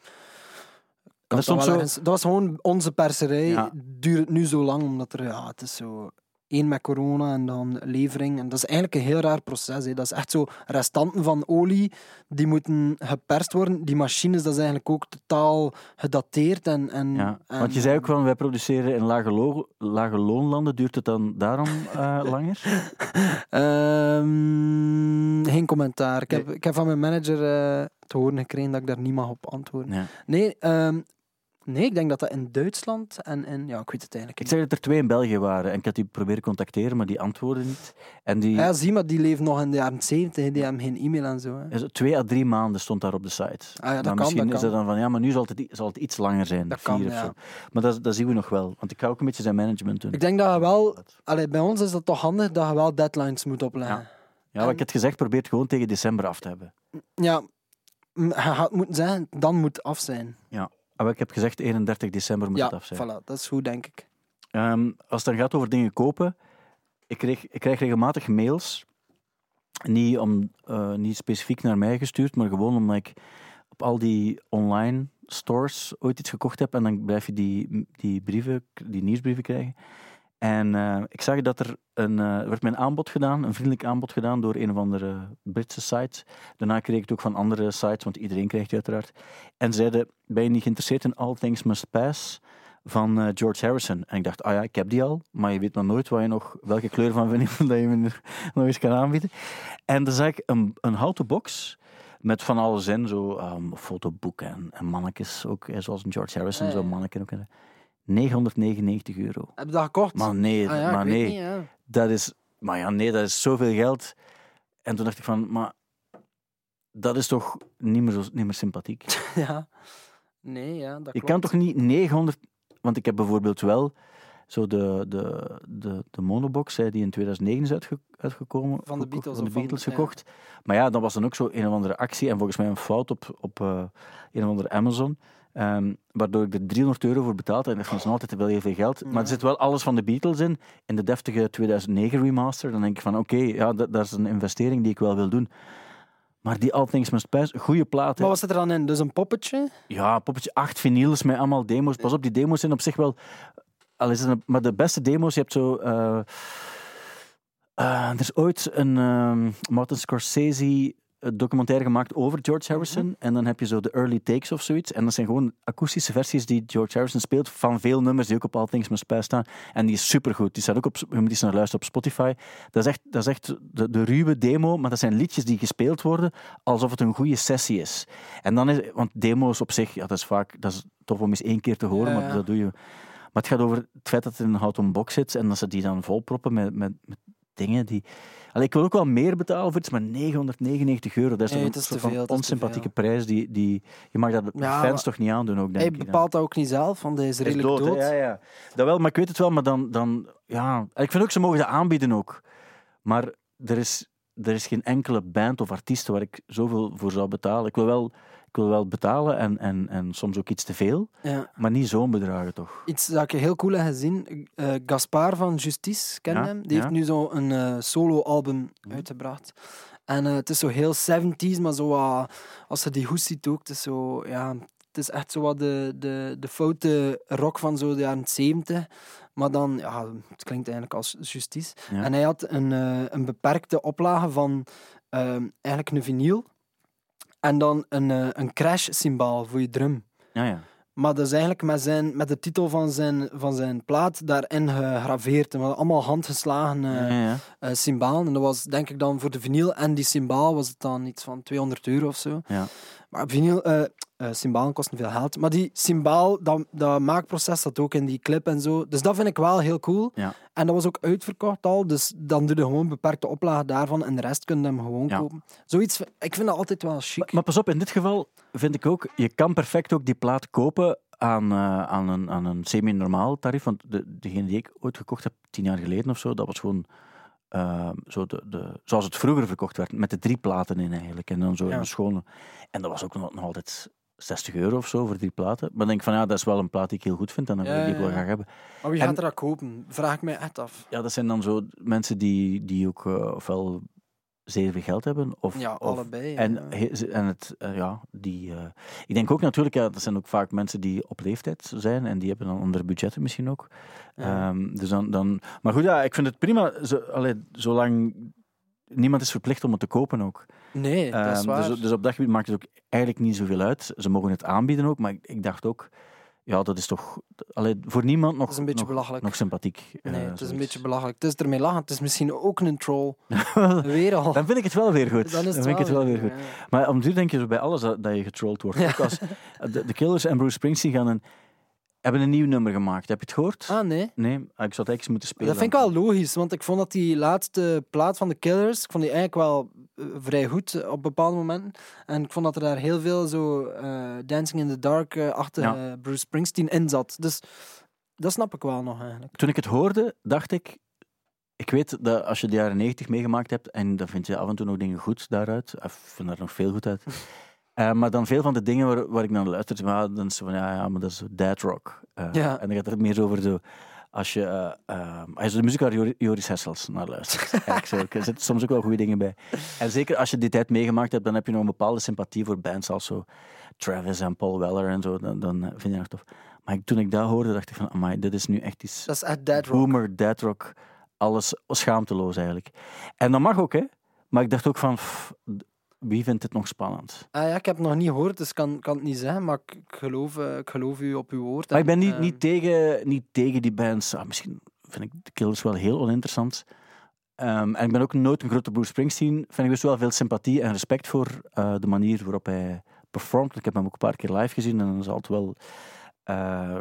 Dat zo- ergens- dat was gewoon onze perserij. Ja. Duurt het nu zo lang, omdat er, ja, het is zo. Met corona en dan levering. En dat is eigenlijk een heel raar proces. Hè. Dat is echt zo restanten van olie, die moeten geperst worden. Die machines, dat is eigenlijk ook totaal gedateerd. En, en, Ja, en- want je zei ook van, wij produceren in lage, lo- lage loonlanden. Duurt het dan daarom eh, langer? Ehm, geen commentaar. Ik heb, Nee. ik heb van mijn manager eh, te horen gekregen dat ik daar niet mag op antwoorden. Ja. Nee, ehm, nee, ik denk dat dat in Duitsland en in... Ja, ik weet het eigenlijk Ik zei dat er twee in België waren en ik had die proberen contacteren, maar die antwoorden niet. En die, Ja, zie maar, die leven nog in de jaren 70. Die hebben geen e-mail en zo. Hè. het twee à drie maanden stond daar op de site. Ah ja, dat Maar kan, misschien dat is het dan van, ja, maar nu zal het, zal het iets langer zijn. Dat vier kan, of ja. zo. Maar dat, dat zien we nog wel, want ik ga ook een beetje zijn management doen. Ik denk dat je wel... Allee, bij ons is dat toch handig dat je wel deadlines moet opleggen. Ja, wat ik had gezegd, probeer het gewoon tegen december af te hebben. Ja, m- je gaat moeten zeggen, dan moet het af zijn. Maar ik heb gezegd 31 december moet ja, het af zijn. voilà, dat is goed, denk ik. Ehm, als het dan gaat over dingen kopen, ik krijg, ik krijg regelmatig mails. Niet, om, eh, niet specifiek naar mij gestuurd, maar gewoon omdat ik, op al die online stores ooit iets gekocht hebt en dan blijf je die, die brieven, die nieuwsbrieven krijgen. En eh, ik zag dat er een, er werd mij een aanbod gedaan, een vriendelijk aanbod gedaan door een of andere Britse site. Daarna kreeg ik het ook van andere sites, want iedereen krijgt die uiteraard. En zeiden, ben je niet geïnteresseerd in All Things Must Pass van eh, George Harrison? En ik dacht, ah ja, ik heb die al, maar je weet maar nooit waar je nog, welke kleur van vindt dat je me nog eens kan aanbieden. En dan zag ik een, een houten box met van alles in, zo um, fotoboeken en, en mannetjes ook, zoals een George Harrison, ja. zo'n manneke ook. 999 euro. Heb je dat gekocht? Maar nee, Ah ja, maar ik nee. niet, ja. Dat is, maar ja, nee, dat is zoveel geld. En toen dacht ik van, maar dat is toch niet meer, zo, niet meer sympathiek. ja. Nee, ja, dat klopt. kan toch niet 900... Want ik heb bijvoorbeeld wel zo de, de, de, de monobox, hè, die in 2009 is uitge- uitgekomen. Van de Beatles Van de van- Beatles ja. gekocht. Maar ja, dat was dan ook zo een of andere actie. En volgens mij een fout op, op eh, een of andere Amazon. Ehm, waardoor ik er 300 euro voor betaald. En dat is nog altijd wel heel veel geld. Maar er zit wel alles van de Beatles in. In de deftige 2009 remaster. Dan denk ik van, oké, ja, dat, dat is een investering die ik wel wil doen. Maar die All Things Must Pass, goede plaat. hè. Maar wat zit er dan in? Dus een poppetje? Ja, poppetje, acht vinyls met allemaal demo's. Pas op, die demo's zijn op zich wel... Al is het een- maar de beste demo's, je hebt zo... eh, eh, er is ooit een ehm, Martin Scorsese documentaire gemaakt over George Harrison. En dan heb je zo de early takes of zoiets. En dat zijn gewoon akoestische versies die George Harrison speelt van veel nummers die ook op All Things Must Pass staan. En die is supergoed. Die staat ook op, je moet eens naar luisteren op Spotify. Dat is echt, dat is echt de, de ruwe demo, maar dat zijn liedjes die gespeeld worden alsof het een goede sessie is. En dan is, want demo's op zich, ja, dat is vaak, dat is tof om eens één keer te horen, Ja, maar dat doe je. Maar het gaat over het feit dat het in een houten box zit en dat ze die dan volproppen met, met, met dingen die... Allee, ik wil ook wel meer betalen voor iets, maar 999 euro, dat is Nee, een is soort te van veel, onsympathieke prijs. Die, die, je mag dat de Ja, fans toch niet aandoen, ook, denk Hij ik. bepaalt dat ook niet zelf, want hij is Hij is redelijk dood. Ja, ja. Dat wel, maar ik weet het wel, maar dan... dan ja. Ik vind ook, ze mogen dat aanbieden ook. Maar er is, er is geen enkele band of artiest waar ik zoveel voor zou betalen. Ik wil wel, ik wil wel betalen en, en, en soms ook iets te veel, Ja. maar niet zo'n bedragen toch. Iets dat ik heel cool heb gezien. eh Gaspar van Justice, ken Ja, hem? Die heeft nu zo een eh, solo-album Mhm. uitgebracht. En eh, het is zo heel 70s, maar zo als je die hoes ziet ook, het is zo, ja, het is echt zo wat de, de, de foute rock van zo de jaren 70. Maar dan, ja, het klinkt eigenlijk als Justice. Ja. En hij had een, een beperkte oplage van ehm, eigenlijk een vinyl. En dan een, eh, een crash-symbaal voor je drum. Ja, ja. Maar dat is eigenlijk met, zijn, met de titel van zijn, van zijn plaat daarin gegraveerd. En we hadden allemaal handgeslagen ja, ja, ja. cymbalen. En dat was denk ik dan voor de vinyl en die symbaal was het dan iets van 200 euro of zo. Ja. Maar vinyl, eh eh, cymbalen kosten veel geld. Maar die symbaal, dat, dat maakproces zat ook in die clip en zo. Dus dat vind ik wel heel cool. Ja. En dat was ook uitverkocht al. Dus dan doe je gewoon beperkte oplagen daarvan en de rest kun je hem gewoon Ja. kopen. Zoiets, ik vind dat altijd wel chic. Maar, maar pas op, in dit geval vind ik ook, je kan perfect ook die plaat kopen aan, eh, aan een, aan een semi-normaal tarief. Want de, degene die ik ooit gekocht heb, tien jaar geleden of zo, dat was gewoon eh, zo de, de, zoals het vroeger verkocht werd, met de drie platen in eigenlijk. En dan zo Ja. een schone. En dat was ook nog, nog altijd 60 euro of zo voor drie platen. Maar dan denk ik van ja, dat is wel een plaat die ik heel goed vind en dan wil ik die wel graag hebben. Maar wie En- gaat er dat kopen? Vraag ik mij echt af. Ja, dat zijn dan zo mensen die, die ook eh, ofwel zeer veel geld hebben. Of, Ja, of, allebei. En, ja. en het, eh, ja, die, eh, ik denk ook natuurlijk, ja, dat zijn ook vaak mensen die op leeftijd zijn en die hebben dan andere budgetten misschien ook. Ja. Ehm, dus dan, dan, maar goed, ja, ik vind het prima, zo, allee, zolang niemand is verplicht om het te kopen ook. Nee, dat is Ehm, waar. dus, dus op dat gebied maakt het ook eigenlijk niet zoveel uit. Ze mogen het aanbieden ook, maar ik, ik dacht ook, ja, dat is toch allee, voor niemand nog, een beetje nog, belachelijk. nog sympathiek. Nee, eh, het is een beetje belachelijk. Het is ermee lachen. Het is misschien ook een troll. Weer al. Dan vind ik het wel weer goed. Dan is vind ik het wel weer goed. ja. Maar om duur denk je bij alles dat, dat je getrolled wordt. Ja. Ook als de, de Killers en Bruce Springsteen gaan een, hebben een nieuw nummer gemaakt. Heb je het gehoord? Ah, nee. Nee, Ah, ik zou het eigenlijk eens moeten spelen. Dat vind ik wel logisch, want ik vond dat die laatste plaat van de Killers, ik vond die eigenlijk wel eh, vrij goed eh, op bepaalde momenten. En ik vond dat er daar heel veel zo eh, Dancing in the Dark achter Ja. Bruce Springsteen in zat. Dus dat snap ik wel nog eigenlijk. Toen ik het hoorde, dacht ik... Ik weet dat als je de jaren 90 meegemaakt hebt, en dan vind je af en toe nog dingen goed daaruit. Ik vind er nog veel goed uit. Eh, maar dan veel van de dingen waar, waar ik naar luister, maar dan is van, ja, ja, maar dat is dead rock. Eh, Ja. En dan gaat het meer over zo als je, eh, als je de muziek waar Jor- Joris Hessels naar luistert. Er zitten soms ook wel goede dingen bij. En zeker als je die tijd meegemaakt hebt, dan heb je nog een bepaalde sympathie voor bands als zo Travis en Paul Weller en zo. Dan, dan vind je dat tof. Maar toen ik dat hoorde, dacht ik van, amai, dit is nu echt iets Dat is echt dead rock. boomer, dead rock, alles schaamteloos eigenlijk. En dat mag ook, hè. Maar ik dacht ook van, pff, wie vindt het nog spannend? Ah, ja, ik heb het nog niet gehoord, dus ik kan, kan het niet zeggen, maar ik, geloof, eh, ik geloof u op uw woord. Maar ik ben En, niet, eh, niet, tegen, niet tegen die bands. Ah, misschien vind ik de Killers wel heel oninteressant. Ehm, en ik ben ook nooit een grote Bruce Springsteen. Vind ik dus wel veel sympathie en respect voor eh, de manier waarop hij performt. Ik heb hem ook een paar keer live gezien en dat is altijd wel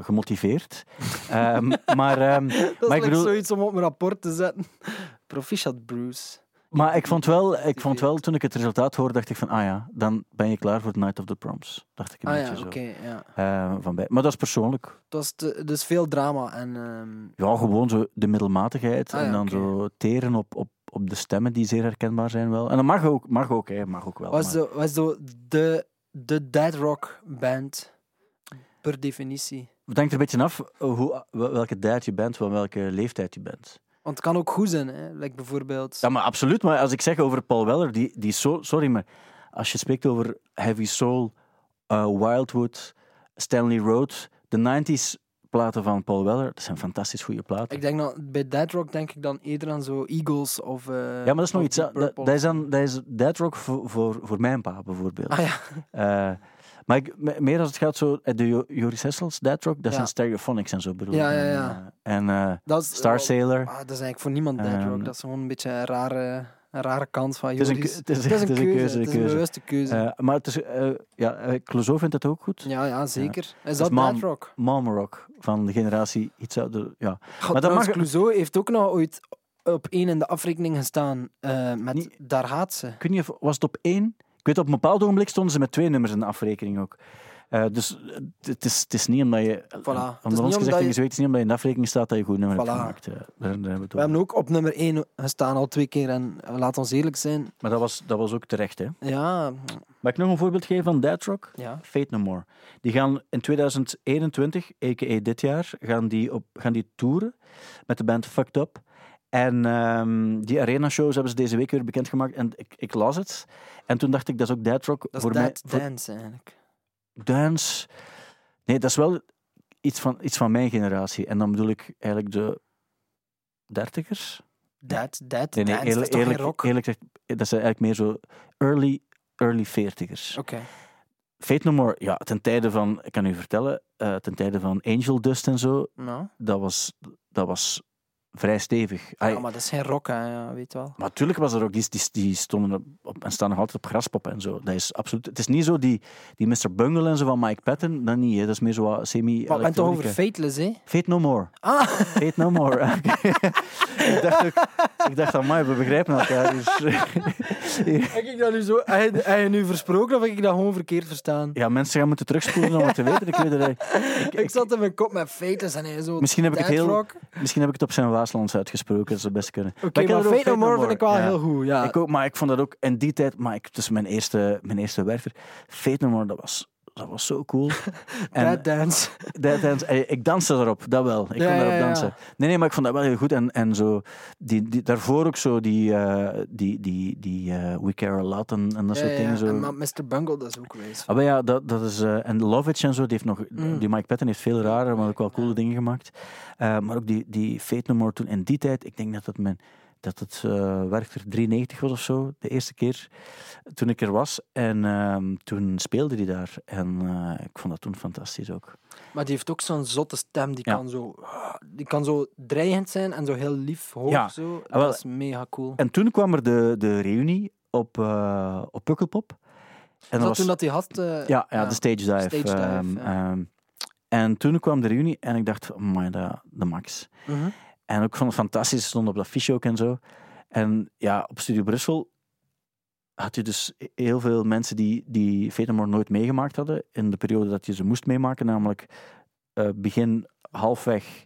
gemotiveerd. Ehm, maar, ehm, Dat is maar ik bedoel- zoiets om op mijn rapport te zetten. Proficiat Bruce. Maar ik vond, wel, ik vond wel, toen ik het resultaat hoorde, dacht ik van, ah ja, dan ben je klaar voor The Night of the Proms. Dacht ik een Ah beetje ja, zo. oké. ja. Eh, van bij. Maar dat is persoonlijk. Het was te- dus veel drama en... ehm, Ja, gewoon zo de middelmatigheid. Ah, ja, en dan zo teren op, op, op de stemmen die zeer herkenbaar zijn wel. En dat mag ook, mag ook, hè, mag ook wel. was maar- zo, was zo de, de dead rock band per definitie. Het hangt er een beetje af hoe, wel- welke tijd je bent, van welke leeftijd je bent. Want het kan ook goed zijn, hè? Like bijvoorbeeld... Ja, maar absoluut. Maar als ik zeg over Paul Weller, die, die so, sorry, maar als je spreekt over Heavy Soul, eh, Wildwood, Stanley Road, de 90s platen van Paul Weller, dat zijn fantastisch goede platen. Ik denk dat bij dead rock denk ik dan eerder aan zo Eagles of... eh, Ja, maar dat is nog iets. Dat, is dan, dat is dead rock voor, voor, voor mijn pa, bijvoorbeeld. Ah ja, Eh, maar ik, meer als het gaat zo, eh, de Jo- Joris Hessels, Dead Rock, dat Ja. zijn stereophonics en zo bedoel Ja, ja, En, ja. En dat is... Star Sailor. Ah, dat is eigenlijk voor niemand dead rock. Ehm, Dat is gewoon een beetje een rare, een rare kant van Het is een Joris. het is- Het is een keuze, het is een keuze. bewuste keuze. eh, maar het is, eh, ja, Clouseau vindt het ook goed. ja, ja, zeker. Is is dat dead rock? Mom Rock van de generatie iets ouder. Ja. God, dat mag- Clouseau heeft ook nog ooit op één in de afrekening gestaan met Niet- Daar gaat ze. Ik weet niet of was het op één. Ik weet op een bepaald ogenblik stonden ze met twee nummers in de afrekening ook. Eh, dus eh, het is, het is niet omdat je. Voilà. Onder Het is ons gezegd je- het is niet omdat je in de afrekening staat dat je goed nummer hebt gemaakt. eh. daar, daar hebben we We hebben ook op nummer 1 gestaan al twee keer en eh, laat ons eerlijk zijn. Maar dat was, dat was ook terecht. Hè. Ja, Mag ik nog een voorbeeld geven van Dead Rock? ja. Fate No More. Die gaan in 2021, a.k.a. dit jaar, gaan die, op, gaan die toeren met de band Fucked Up. En ehm, die arena-shows hebben ze deze week weer bekendgemaakt. En ik, ik las het. En toen dacht ik, dat is ook Dead Rock. Dat is voor dead mij, voor dance eigenlijk. dance. Nee, dat is wel iets van, iets van mijn generatie. En dan bedoel ik eigenlijk de dertigers. Dead, dead Nee, nee, dance, dat is eerlijk, eerlijk, rock? eerlijk gezegd, dat zijn eigenlijk meer zo early, early veertigers. Oké. Fate No More, ja, ten tijde van, ik kan u vertellen, eh, ten tijde van Angel Dust en zo, Nou, dat was, dat was vrij stevig. Ai, ja, maar dat is geen rock, hè, ja, weet je wel. Maar natuurlijk was er ook, die, die, die stonden op, en staan nog altijd op graspop en zo. Dat is absoluut, het is niet zo die, die Mr. Bungle en zo van Mike Patton, dat niet. Hè. Dat is meer zo semi Maar het toch over Fateless, hè? Fate No More. Ah, Fate No More. Ik, dacht ook, ik dacht mij, we begrijpen elkaar. Dus, heb ik dat nu zo... Heb je, heb je nu versproken of heb ik dat gewoon verkeerd verstaan? ja, mensen gaan moeten terugspoelen om het te weten. Ik weet het, ik, Ik zat in mijn kop met Fateless en hij zo... Misschien heb ik het heel- rock. misschien heb ik het op zijn Waaslands uitgesproken, dat zou best kunnen. Oké, ik heb maar over Fate No More vind ik wel Ja. heel goed, ja. Ik ook, maar ik vond dat ook in die tijd, maar ik, het is mijn eerste, mijn eerste werver. Fate No More, dat was, dat was zo cool. Dead Dance. Dance, ik danste erop, dat wel. Ik Ja, kon daarop ja. dansen. Nee, nee, maar ik vond dat wel heel goed. En, en zo, die, die, daarvoor ook zo die, eh, die, die, die eh, We Care A Lot en, en dat Ja, soort dingen. Zo. en Mr. Bungle, dat is ook geweest. Ah, maar ja, dat, dat is... eh, en Lovitch en zo, die heeft nog... Mm. Die Mike Patton heeft veel rare, maar ook wel coole dingen gemaakt. Maar ook die, die Fate No More toen, in die tijd, ik denk dat het mijn... Dat het eh Werchter 93 was of zo, de eerste keer toen ik er was. En ehm, toen speelde hij daar. En eh, ik vond dat toen fantastisch ook. Maar die heeft ook zo'n zotte stem, die Ja. kan zo... Die kan zo dreigend zijn en zo heel lief hoog Ja. zo. Ah, wel, Dat is mega cool. En toen kwam er de, de reunie op, eh op Pukkelpop. En dat was, toen dat die had... eh, ja, ja, de stage dive. Stage dive, ehm, ja. ehm, en toen kwam de reunie en ik dacht, man, de, de max. En ook vond het fantastisch, ze stonden op dat fiche ook en zo. En ja, op Studio Brussel had je dus heel veel mensen die, die nooit meegemaakt hadden. In de periode dat je ze moest meemaken, namelijk eh, begin halfweg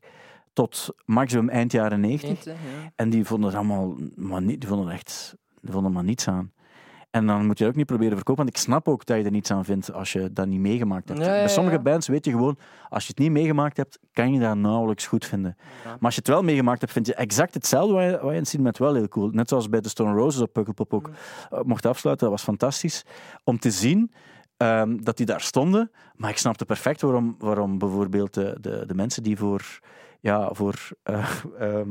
tot maximum eind jaren 90. Eentje, ja. En die vonden er allemaal maar niet, die vonden echt, die vonden maar niets aan. En dan moet je ook niet proberen verkopen, want ik snap ook dat je er niets aan vindt als je dat niet meegemaakt hebt. Ja, ja, Bij sommige bands weet je gewoon, als je het niet meegemaakt hebt, kan je dat nauwelijks goed vinden. Maar als je het wel meegemaakt hebt, vind je exact hetzelfde wat je, wat je in het met wel heel cool. Net zoals bij de Stone Roses op Pukkelpop ook eh, mocht afsluiten. Dat was fantastisch om te zien ehm, dat die daar stonden. Maar ik snapte perfect waarom, waarom bijvoorbeeld de, de, de mensen die voor, ja, voor eh, ehm,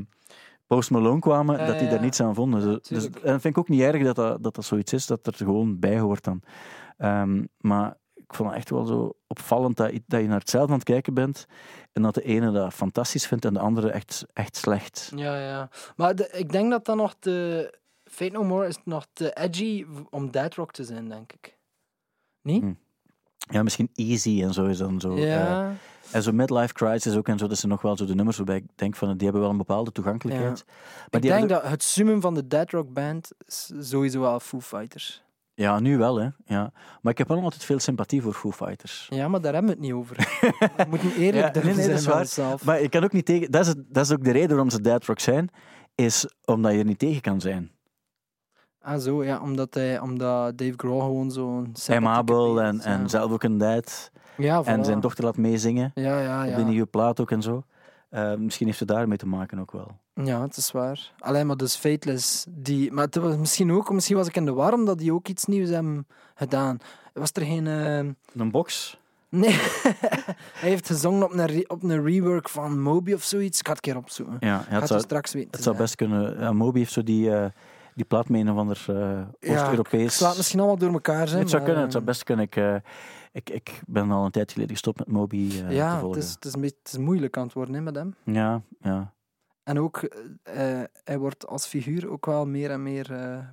Post Malone kwamen, Ja, dat die daar niets aan vonden. Dus, en dat vind ik ook niet erg dat dat, dat, dat zoiets is, dat er gewoon bij hoort dan. Ehm, maar ik vond het echt wel zo opvallend dat, je- dat je naar hetzelfde aan het kijken bent en dat de ene dat fantastisch vindt en de andere echt, echt slecht. Ja, ja. Maar de- ik denk dat dat nog te... Fate No More is nog te edgy om Dead Rock te zijn, denk ik. Niet? Hm. Ja, misschien Easy en zo is dan zo. eh, Ja. En zo Midlife Crisis ook en zo, dat zijn nog wel zo de nummers waarbij ik denk van, die hebben wel een bepaalde toegankelijkheid. Maar ik die denk dat het summum van de Dead Rock band is sowieso wel Foo Fighters. Ja, nu wel, hè. Ja. Maar ik heb wel altijd veel sympathie voor Foo Fighters. Ja, maar daar hebben we het niet over. we moeten eerlijk Ja, durven nee, nee, zijn dat is met waar. onszelf. Maar ik kan ook niet tegen... Dat is, dat is ook de reden waarom ze Dead Rock zijn, is omdat je er niet tegen kan zijn. Ah, zo, ja. Omdat, hij, omdat Dave Grohl gewoon zo'n peet en, en ja. zelf ook een dad. Ja, En zijn dochter laat meezingen. Ja, ja, Op ja. de nieuwe plaat ook en zo. Eh, misschien heeft het daarmee te maken ook wel. Ja, het is waar. Alleen maar dus Fateless, die... Maar het was misschien ook, misschien was ik in de war omdat die ook iets nieuws hebben gedaan. Was er geen... eh, Een box? Nee, hij heeft gezongen op een, re- op een rework van Moby of zoiets. Ik ga het een keer opzoeken. Ja, ja het, het zou, straks weten. het zou best kunnen. Ja, Moby heeft zo die, eh, die plaat mee een of ander eh, Ja, Oost-Europees... Het slaat misschien allemaal door elkaar zijn. het zou kunnen, het zou best kunnen. Ik, ik, ik ben al een tijd geleden gestopt met Moby te Ja, het is, het, is een beetje, het is moeilijk aan het worden hè, met hem. Ja, ja. En ook, eh, eh, hij wordt als figuur ook wel meer en meer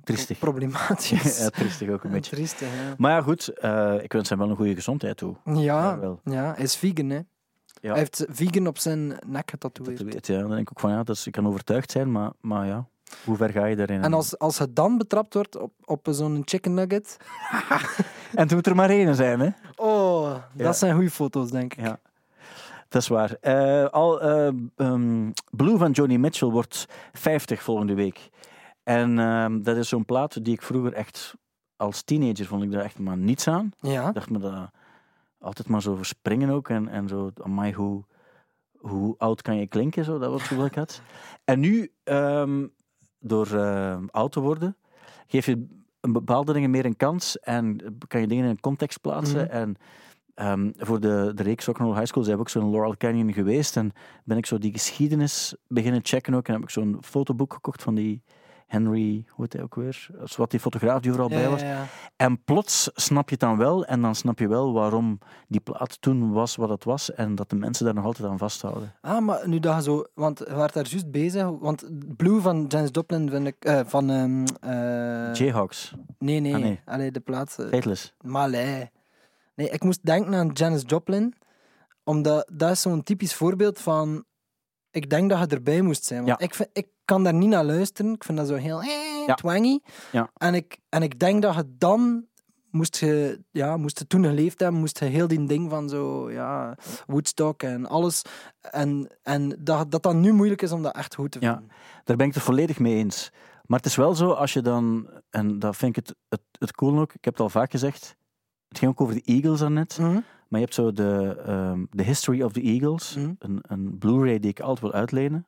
pro- problematisch. ja, triestig ook een En beetje. Triestig, ja. Maar ja, goed, ik wens hem wel een goede gezondheid toe. Ja, Ja, wel. ja, hij is vegan, hè. Ja. Hij heeft vegan op zijn nek Dat getatoeëerd. te weten, ja. Dan denk ik ook van ja, dat is, ik kan overtuigd zijn, maar, maar ja, hoe ver ga je daarin? En als, als hij dan betrapt wordt op, op zo'n chicken nugget... en het moet er maar één zijn, hè? Oh, Ja. dat zijn goede foto's, denk ik. Ja. Dat is waar. Eh, al, eh, ehm, Blue van Johnny Mitchell wordt 50 volgende week. En ehm, dat is zo'n plaat die ik vroeger echt als teenager vond ik daar echt maar niets aan. Ja. Ik dacht me dat altijd maar zo verspringen ook en, en zo, amai, hoe, hoe oud kan je klinken, zo, dat was wat ik had. En nu, ehm, door eh, oud te worden, geef je een bepaalde dingen meer een kans en kan je dingen in een context plaatsen. Mhm. En ehm, voor de, de reeks Rock'n'Roll High School zijn we ook zo'n Laurel Canyon geweest en ben ik zo die geschiedenis beginnen checken ook en heb ik zo'n fotoboek gekocht van die Henry, hoe heet hij ook weer? Wat die fotograaf die overal bij was. ja, ja. En plots snap je het dan wel, en dan snap je wel waarom die plaat toen was wat het was, en dat de mensen daar nog altijd aan vasthouden. Ah, maar nu dat je zo... Want je werd daar juist bezig. Want Blue van Janis Joplin vind ik... eh, van... ehm, eh, Jayhawks, nee, nee. Ah, nee. Allee, de plaats... eh, Fateless. Nee, ik moest denken aan Janis Joplin. Omdat dat is zo'n typisch voorbeeld van... Ik denk dat je erbij moest zijn. Want Ja. ik, vind, ik kan daar niet naar luisteren. Ik vind dat zo heel... eh, Ja. twangy. Ja. En, ik, en ik denk dat je dan... Moest je, ja, moest je toen geleefd hebben, moest je heel die ding van zo, ja, Woodstock en alles. En, en dat, dat dan nu moeilijk is om dat echt goed te Ja. vinden. Daar ben ik het volledig mee eens. Maar het is wel zo, als je dan, en dat vind ik het, het, het cool ook, ik heb het al vaak gezegd, het ging ook over de Eagles daarnet, Mhm. maar je hebt zo de, the History of the Eagles, Mhm. een, een Blu-ray die ik altijd wil uitlenen.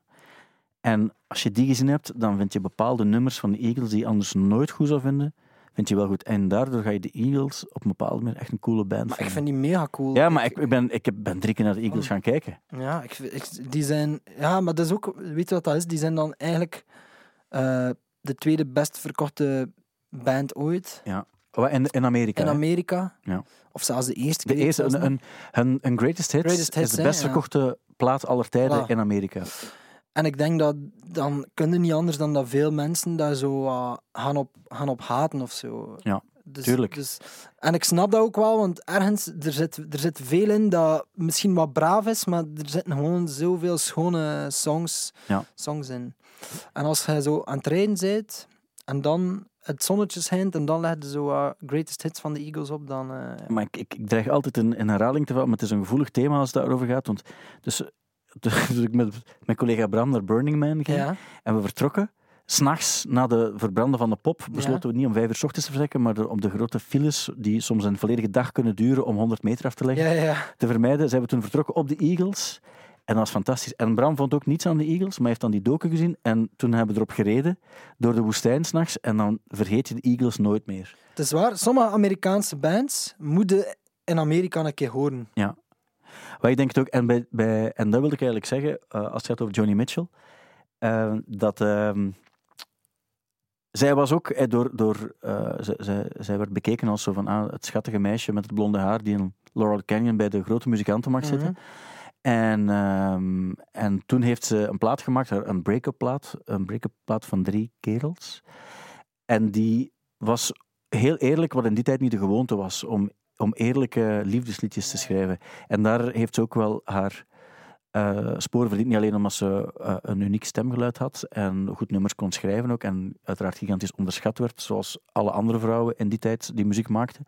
En als je die gezien hebt, dan vind je bepaalde nummers van de Eagles die je anders nooit goed zou vinden, vind je wel goed. En daardoor ga je de Eagles op een bepaalde manier echt een coole band Maar ik vinden. vind die mega cool. Ja, maar ik, ik, ben, ik heb- ben drie keer naar de Eagles Oh. gaan kijken. Ja, ik, ik, die zijn... Ja, maar dat is ook... Weet je wat dat is? Die zijn dan eigenlijk eh, de tweede best verkochte band ooit Oh, In, in Amerika. in? Amerika. Ja. Of zelfs de eerste De eerste, een, een, hun greatest hits, Greatest Hits, is de best ja. verkochte plaat aller tijden Voilà. in Amerika. En ik denk dat dan kun je niet anders dan dat veel mensen daar zo eh, gaan, op, gaan op haten of zo. Ja, dus, tuurlijk. Dus, en ik snap dat ook wel, want ergens er zit, er zit veel in dat misschien wat braaf is, maar er zitten gewoon zoveel schone songs, Ja. songs in. En als je zo aan het rijden bent en dan het zonnetje schijnt en dan leg je zo greatest hits van de Eagles op, dan... eh, Maar ik, ik, ik dreig altijd in, in herhaling te vallen, maar het is een gevoelig thema als het daarover gaat. Want dus, dus ik met mijn collega Bram naar Burning Man ging ja. en we vertrokken, S'nachts, na de verbranden van de pop, besloten we niet om vijf uur 's ochtends te vertrekken, maar om de grote files, die soms een volledige dag kunnen duren om 100 meter af te leggen, Ja, ja. te vermijden, zijn we toen vertrokken op de Eagles. En dat was fantastisch. En Bram vond ook niets aan de Eagles, maar hij heeft dan die doken gezien. En toen hebben we erop gereden, door de woestijn s'nachts. En dan vergeet je de Eagles nooit meer. Het is waar, sommige Amerikaanse bands moeten in Amerika een keer horen. Maar ik denk het ook, en, bij, bij, en dat wilde ik eigenlijk zeggen, eh, als het gaat over Johnny Mitchell, eh, dat ehm, zij was ook eh, door, door zij, zij, werd bekeken als zo van ah, het schattige meisje met het blonde haar die in Laurel Canyon bij de grote muzikanten mag zitten. Mhm. En, ehm, en toen heeft ze een plaat gemaakt, een break-up plaat, een break-up plaat van drie kerels. En die was heel eerlijk, wat in die tijd niet de gewoonte was, om, om eerlijke liefdesliedjes te schrijven. En daar heeft ze ook wel haar eh sporen verdiend. Niet alleen omdat ze eh, een uniek stemgeluid had en goed nummers kon schrijven ook. En uiteraard gigantisch onderschat werd, zoals alle andere vrouwen in die tijd die muziek maakten.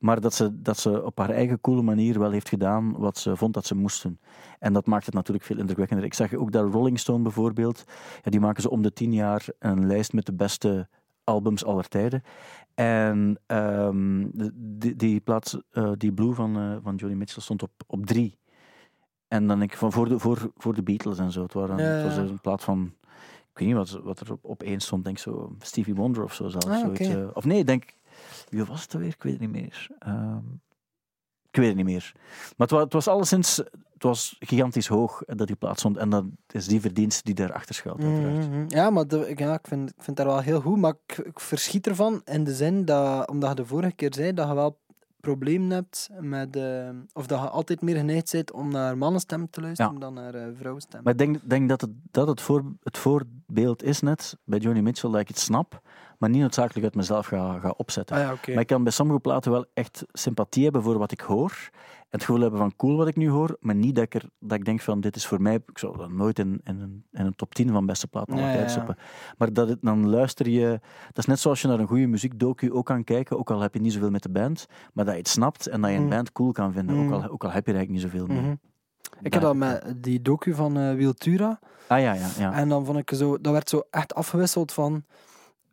Maar dat ze, dat ze op haar eigen coole manier wel heeft gedaan wat ze vond dat ze moest doen. En dat maakt het natuurlijk veel indrukwekkender. Ik zag ook dat Rolling Stone bijvoorbeeld, ja, die maken ze om de tien jaar een lijst met de beste albums aller tijden. En ehm, die, die plaat, eh, die Blue van, van Johnny Mitchell stond op, op drie. En dan denk ik van voor de, voor, voor de Beatles en zo. Het, waren, Ja, het was ja. een plaat van, ik weet niet wat, wat er op, op één stond, denk ik zo Stevie Wonder of zo zelfs. Ah, zoiets, eh. of nee, ik denk, wie was het alweer? Ik weet het niet meer. Ehm, ik weet het niet meer. Maar het was, het was alleszins, het was gigantisch hoog dat die plaat stond. En dat is die verdienste die daarachter schuilt, uiteraard. Mhm. Ja, maar de- ja, ik, vind, ik vind dat wel heel goed, maar ik, ik verschiet ervan in de zin dat, omdat je de vorige keer zei, dat je wel problemen hebt met, eh, of dat je altijd meer geneigd bent om naar mannenstem te luisteren Ja. dan naar uh, vrouwenstem. Maar ik denk, denk dat, het, dat het, voor, het voorbeeld is net bij Johnny Mitchell dat ik het snap, maar niet noodzakelijk uit mezelf ga, ga opzetten. ah ja. Maar ik kan bij sommige platen wel echt sympathie hebben voor wat ik hoor. En het gevoel hebben van cool wat ik nu hoor, maar niet dat ik, er, dat ik denk van dit is voor mij. Ik zou dat nooit in, in, een, in een top 10 van beste platen aller ja. Maar dat het, dan luister je. Dat is net zoals je naar een goede muziekdocu ook kan kijken, ook al heb je niet zoveel met de band, maar dat je het snapt en dat je een Mm. band cool kan vinden, Mm. ook, al, ook al heb je er eigenlijk niet zoveel mee. Mhm. Ik heb dat met die docu van eh Wiltura. Ah ja, ja, ja. En dan vond ik zo, dat werd zo echt afgewisseld van.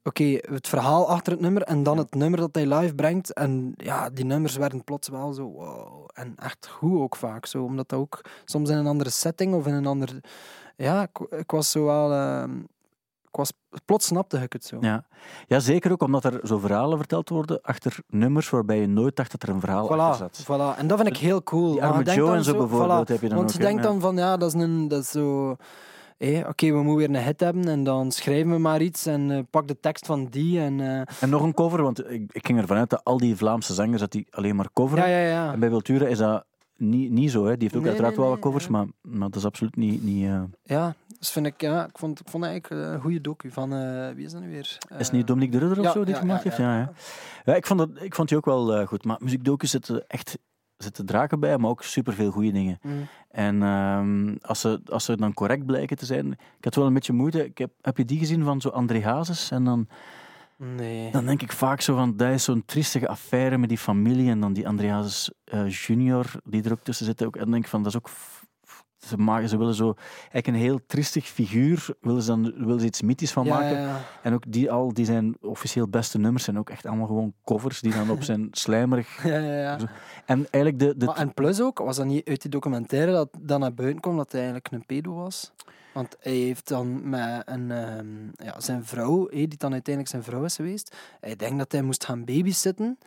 Oké, het verhaal achter het nummer en dan het nummer dat hij live brengt. En ja, die nummers werden plots wel zo wow. En echt goed ook vaak zo. Omdat dat ook soms in een andere setting of in een ander. Ja, ik, ik was zo wel. ehm, ik was, plots snapte ik het zo. Ja. ja, zeker ook omdat er zo verhalen verteld worden achter nummers waarbij je nooit dacht dat er een verhaal achter Voilà, zat. voilà. En dat vind ik heel cool. Die arme Joe en zo bijvoorbeeld voilà. heb je dan Want ook. je denkt Ja. dan van, ja, dat is, een, dat is zo... hé, Oké, we moeten weer een hit hebben en dan schrijven we maar iets en eh, pak de tekst van die en... eh, En nog een cover, want ik, ik ging ervan uit dat al die Vlaamse zangers dat die alleen maar coveren. ja, ja, ja. En bij Wiltura is dat niet, niet zo. Hè. Die heeft ook Nee, uiteraard nee, wel wat covers, maar, maar dat is absoluut niet... niet eh, Ja, dus vind ik, ja, ik vond, ik vond eigenlijk een goede docu van, wie is dat nu weer? is het niet Dominique de Rudder of zo die gemaakt heeft? Ja, ja. ik, vond dat, ik vond die ook wel goed. Maar muziekdocus zitten echt zitten draken bij, maar ook superveel goede dingen. Mm. En ehm, als, ze, als ze dan correct blijken te zijn... Ik had wel een beetje moeite. Ik heb, heb je die gezien van zo André Hazes? En dan... Nee. Dan denk ik vaak zo van, dat is zo'n triestige affaire met die familie en dan die Andreas eh, junior die er ook tussen zit. Ook, en dan denk ik van, dat is ook... Ze, maken, ze willen zo eigenlijk een heel triestig figuur, willen ze, dan, willen ze iets mythisch van ja, maken. ja. En ook die al, die zijn officieel beste nummers zijn ook echt allemaal gewoon covers die dan op zijn slijmerig... ja, ja, ja. En eigenlijk de... de Maar, en plus ook, was dat niet uit die documentaire dat dan naar buiten kwam dat hij eigenlijk een pedo was? Want hij heeft dan met een, ehm, ja, zijn vrouw, die dan uiteindelijk zijn vrouw is geweest, hij denkt dat hij moest gaan babysitten.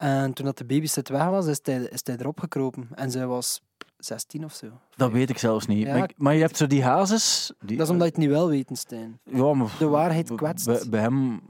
En toen dat de babysit weg was, is hij, is hij erop gekropen. En zij was 16 of zo. dat weet ik zelfs niet. Ja, maar, ik- maar je hebt zo die hazes... Die, Dat is omdat je het niet wel weet, Stijn. Ja, maar De waarheid kwetst. Bij, bij hem,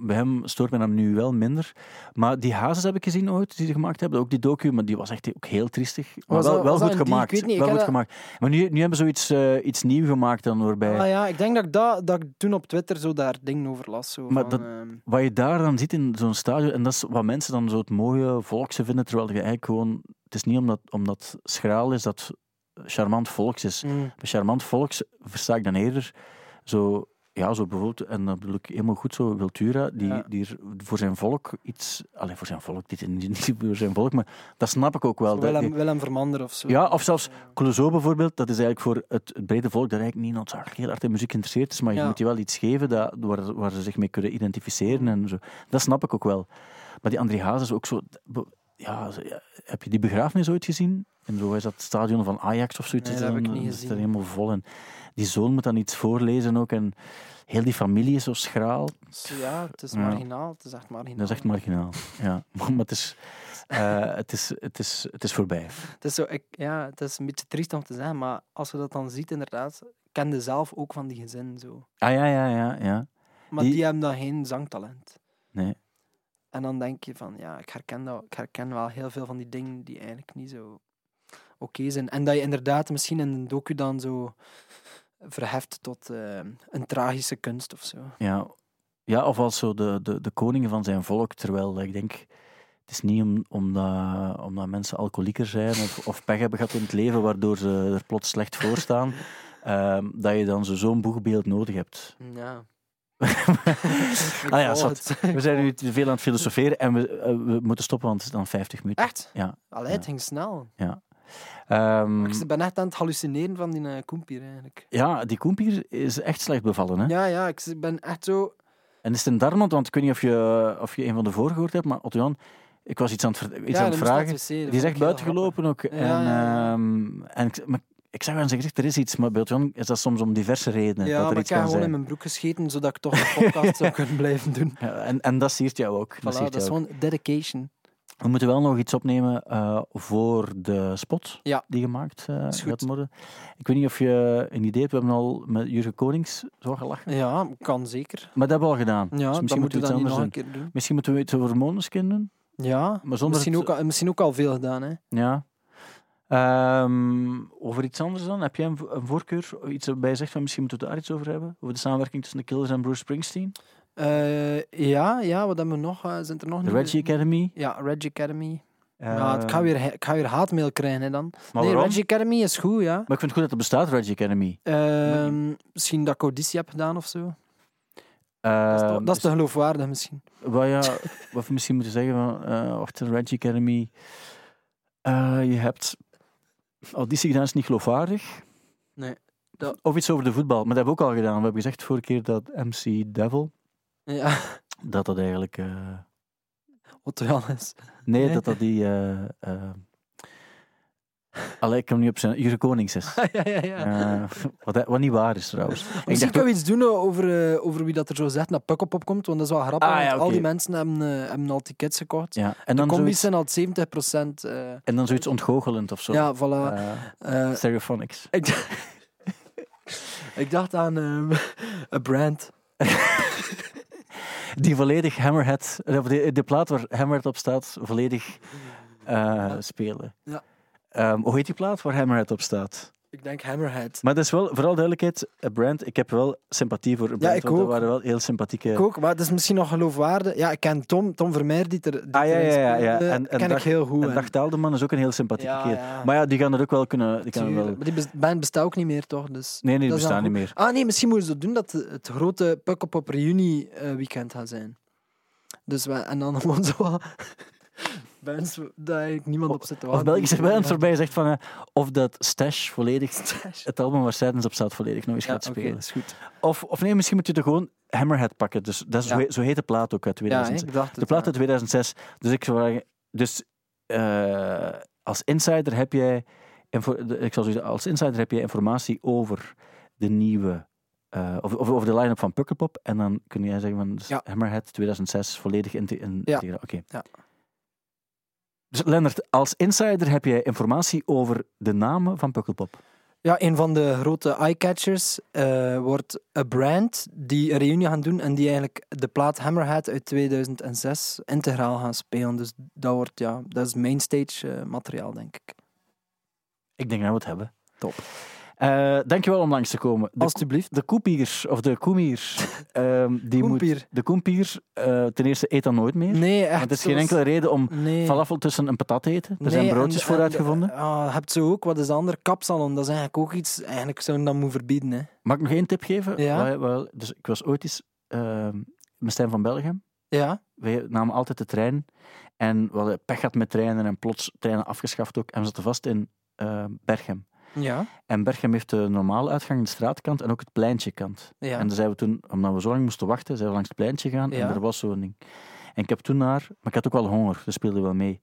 bij hem stoort me hem nu wel minder. Maar die hazes heb ik gezien ooit, die ze gemaakt hebben. Ook die docu, maar die was echt ook heel triestig. Maar wel, wel goed die? gemaakt. Ik weet niet, wel goed dat- gemaakt. Maar nu, nu hebben ze zoiets uh, iets nieuw gemaakt dan, waarbij... Ah ja, ik denk dat ik, dat, dat ik toen op Twitter zo daar dingen over las. Zo, Maar van, dat- ehm, Wat je daar dan ziet in zo'n stadion, en dat is wat mensen dan zo het mooie volkse vinden, terwijl je eigenlijk gewoon... Het is niet omdat, omdat schraal is dat charmant volks is. mm. Bij charmant volks versta ik dan eerder zo ja, zo bijvoorbeeld, en dat bedoel ik helemaal goed zo, Wiltura, die, Ja. die voor zijn volk iets... Allee, voor zijn volk, dit is niet voor zijn volk, maar dat snap ik ook wel. Zo Willem, Willem Vermander of zo. ja, of zelfs Clouseau bijvoorbeeld, dat is eigenlijk voor het, het brede volk dat eigenlijk niet noodzakelijk heel hard in muziek geïnteresseerd is, maar je Ja. moet je wel iets geven dat, waar, waar ze zich mee kunnen identificeren en zo. Dat snap ik ook wel. Maar die André Hazes is ook zo... Ja, heb je die begrafenis ooit gezien? En zo is dat stadion van Ajax of zoiets. Nee, dat heb dan- ik niet is er helemaal vol. En die zoon moet dan iets voorlezen ook. En heel die familie is zo schraal. Ja, het is Ja. marginaal. Het is echt marginaal. Dat is echt marginaal. Ja. Maar het is, eh, het, is, het, is, het is voorbij. Het is, zo, ik, ja, het is een beetje triest om te zeggen, maar als je dat dan ziet, inderdaad, kende zelf ook van die gezin zo. Ah ja, ja, ja. ja. Maar Die- die, hebben dan geen zangtalent. Nee. En dan denk je van, ja, ik herken, dat, ik herken wel heel veel van die dingen die eigenlijk niet zo oké zijn. En dat je inderdaad misschien in een docu dan zo verheft tot eh, een tragische kunst of zo. Ja, ja of als zo de, de, de koningen van zijn volk. Terwijl ik denk, het is niet om, omdat, omdat mensen alcoholieker zijn of, of pech hebben gehad in het leven, waardoor ze er plots slecht voor staan, ehm, dat je dan zo zo'n boegbeeld nodig hebt. Ja. Ah ja, zat. We zijn nu te veel aan het filosoferen en we, eh, we moeten stoppen, want het is dan 50 minuten. Echt? Ja. Allee, het ging snel. Ehm, Ik ben echt aan het hallucineren van die uh, Koempier eigenlijk. ja, die koempier is echt slecht bevallen. Hè? Ja, ja, ik ben echt zo... En is het in Darmond, want ik weet niet of je, of je een van de voor gehoord hebt, maar Otto ik was iets aan het, iets ja, aan het vragen. Die is echt ik buiten gelopen ook. Ja, en, ja, ehm, en ik, maar ik zag aan zijn gezicht, er is iets, maar bij Jan is dat soms om diverse redenen. Ja, dat er maar ik iets heb kan gewoon in mijn broek gescheten, zodat ik toch een podcast zou kunnen blijven doen. En, en dat siert jou ook. Voilà, Dat siert dat is gewoon dedication. We moeten wel nog iets opnemen eh, voor de spot Ja. die gemaakt eh, gaat worden. Ik weet niet of je een idee hebt, we hebben al met Jurgen Konings zo gelachen. Ja, kan zeker. Maar dat hebben we al gedaan. Ja, dus misschien moeten moeten we iets anders doen. Misschien moeten we iets over Måneskin doen. Ja, Maar zonder misschien, het- ook al, misschien ook al veel gedaan. Hè. Ja. Ehm, over iets anders dan? Heb jij een, vo- een voorkeur? Iets waarbij je zegt van misschien moeten we daar iets over hebben? Over de samenwerking tussen de Killers en Bruce Springsteen? Eh, ja, ja, wat hebben we nog? Eh, zijn er nog De Reggie Academy? Ja, Reggie Academy. Eh, ja, ik ga weer, ik ga weer haatmail krijgen hè, dan. maar nee, waarom? Reggie Academy is goed, ja. Maar ik vind het goed dat het bestaat, Reggie Academy. Ehm, misschien dat ik auditie heb gedaan of zo. Dat is, Ehm, toch- dat is te geloofwaardig misschien. Wat, ja, wat we misschien moeten zeggen, van, eh wacht, de Reggie Academy. Eh, je hebt auditie gedaan, is niet geloofwaardig. Nee, dat- Of iets over de voetbal, maar dat hebben we ook al gedaan. We hebben gezegd vorige keer dat MC Devil, Ja, dat dat eigenlijk... eh, Otto Jan is. nee, Nee. dat dat die... eh eh, Allee, ik hem niet op zijn... Jure Konings is. ja, ja, ja. Wat, wat niet waar is trouwens. Ik Misschien dacht kunnen we iets doen over, over wie dat er zo zegt naar Pukkelpop komt, want dat is wel grappig. Ah, ja, Al die mensen hebben, eh, hebben al tickets gekocht. ja. En, de dan combi's zoiets, zijn al 70%. eh en dan zoiets ontgoochelend of zo. ja, voilà. Stereophonics. ik, ik dacht aan ehm, een brand. Die volledig Hammerhead, of de, de plaat waar Hammerhead op staat, volledig eh, spelen. Ja. Ehm, hoe heet die plaat waar Hammerhead op staat? Ik denk Hammerhead. Maar dat is wel, vooral duidelijkheid, een brand. Ik heb wel sympathie voor brand, ik want dat ook. waren wel heel sympathieke... Ik ook, maar het is misschien nog geloofwaardig. Ja, ik ken Tom, Tom Vermeer, die er die Ah, ja, ja, ja, ja. speelde, En- en ken ik heel goed. En en- Dag Taaldeman is ook een heel sympathieke ja, keer. ja. Maar ja, die gaan er ook wel kunnen... Die Tuurlijk. wel... Maar die band bestaat ook niet meer, toch? Dus Nee, nee, die bestaan niet meer. Ah nee, misschien moeten ze dat doen dat het grote Pukkelpop reunie eh, weekend gaat zijn. Dus we, en dan gewoon zo bands daar eigenlijk niemand op zit te Of wachten. Belgische band waarbij je zegt van... eh, of dat Stash volledig... Stash. Het album waar Sadness op staat volledig nog eens Ja, gaat oké, spelen. is goed. Of, of nee, misschien moet je er gewoon Hammerhead pakken. Dus dat is Ja. zo, he- zo heet de plaat ook uit Ja, 2006. ik dacht de plaat uit 2006. Dus ik zou zeggen... Dus eh, als insider heb jij... Ik zal zo zeggen, als insider heb jij informatie over de nieuwe... eh, of, of over de line-up van Pukkelpop. En dan kun jij zeggen van dus Ja. Hammerhead 2006 volledig in, in Ja. integraal. Oké. Ja. Dus Lennart, als insider heb jij informatie over de namen van Pukkelpop. Ja, een van de grote eyecatchers eh, wordt A Brand, die een reunie gaan doen en die eigenlijk de plaat Hammerhead uit 2006 integraal gaan spelen. Dus dat, wordt, ja, dat is mainstage eh, materiaal, denk ik. Ik denk dat we het hebben. Top. Eh, dankjewel om langs te komen. De, Alsjeblieft. de koepiers, of de koemiers, ehm, die Koempier. moet, de koempiers, eh, ten eerste eet dan nooit meer. Nee, echt. Want het is geen enkele reden om Nee. falafel tussen een patat te eten. Er Nee, zijn en- broodjes voor en- uitgevonden. Ah, je hebt zo ook, wat is de andere? Kapsalon. Dat is eigenlijk ook iets, eigenlijk je dat moeten verbieden. Hè. Mag ik nog één tip geven? Ja. Wel, dus ik was ooit eens ehm, met Stijn van Belgium. Ja, Wij namen altijd de trein. En we hadden pech gehad met treinen en plots treinen afgeschaft ook. En we zaten vast in eh, Berchem. Ja, En Berchem heeft de normale uitgang, de straatkant en ook het pleintje kant. ja. En dan zijn we toen, omdat we zo lang moesten wachten, zijn we langs het pleintje gegaan Ja. en er was zo'n ding. En ik heb toen naar, maar ik had ook wel honger, dat speelde wel mee.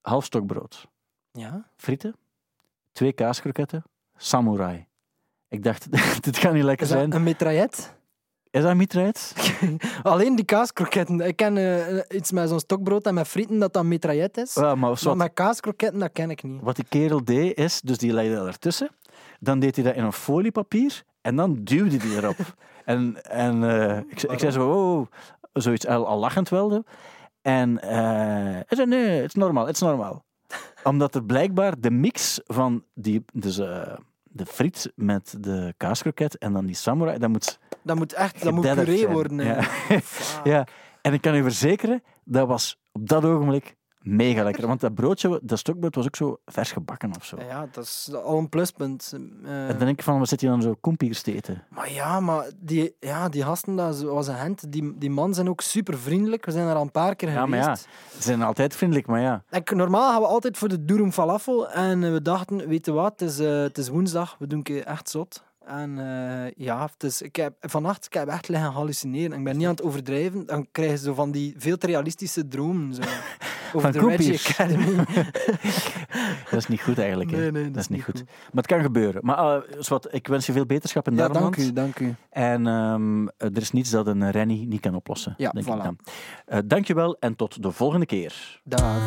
Half stokbrood, ja. frieten, twee kaaskroketten, samurai. Ik dacht, dit gaat niet lekker zijn. een metraillet? Is dat mitraillet? Alleen die kaaskroketten. Ik ken eh, iets met zo'n stokbrood en met frieten dat dat metraillet is. Ja, maar met kaaskroketten, dat ken ik niet. wat die kerel deed is, dus die legde dat ertussen, dan deed hij dat in een foliepapier en dan duwde hij erop. en en eh, ik, zei- ik zei zo, oh, zoiets al, al lachend wel. En eh hij zei, nee, het is normaal, het is normaal. Omdat er blijkbaar de mix van die, dus, eh, de friet met de kaaskroket en dan die samurai, dat moet Dat moet echt dat moet puree zijn. worden. ja, en ik kan u verzekeren, dat was op dat ogenblik mega lekker. Want dat broodje, dat stokbrood was ook zo vers gebakken of zo. Ja, dat is al een pluspunt. Eh, En dan denk ik van, wat zit je dan zo kompiers te eten? Maar ja, maar die, ja, die gasten, dat was een hent. Die, die man zijn ook super vriendelijk. We zijn er al een paar keer Ja, geweest. maar ja, ze zijn altijd vriendelijk, maar ja. Normaal gaan we altijd voor de durum falafel. En eh, we dachten, weet je wat, het is, eh, het is woensdag, we doen echt zot. En eh, ja, is, ik heb, vannacht ik heb echt liggen hallucineren. Ik ben niet aan het overdrijven. Dan krijg je zo van die veel te realistische dromen. Zo, over Van de Reggie koepiers. Academy. Dat is niet goed eigenlijk. Nee, nee, dat, is niet goed. Maar het kan gebeuren. Maar uh, Swat, ik wens je veel beterschap in Ja, dank u, dank u. En ehm, er is niets dat een Rennie niet kan oplossen. Ja, denk voilà. ik dan. Uh, dankjewel en tot de volgende keer. Dag.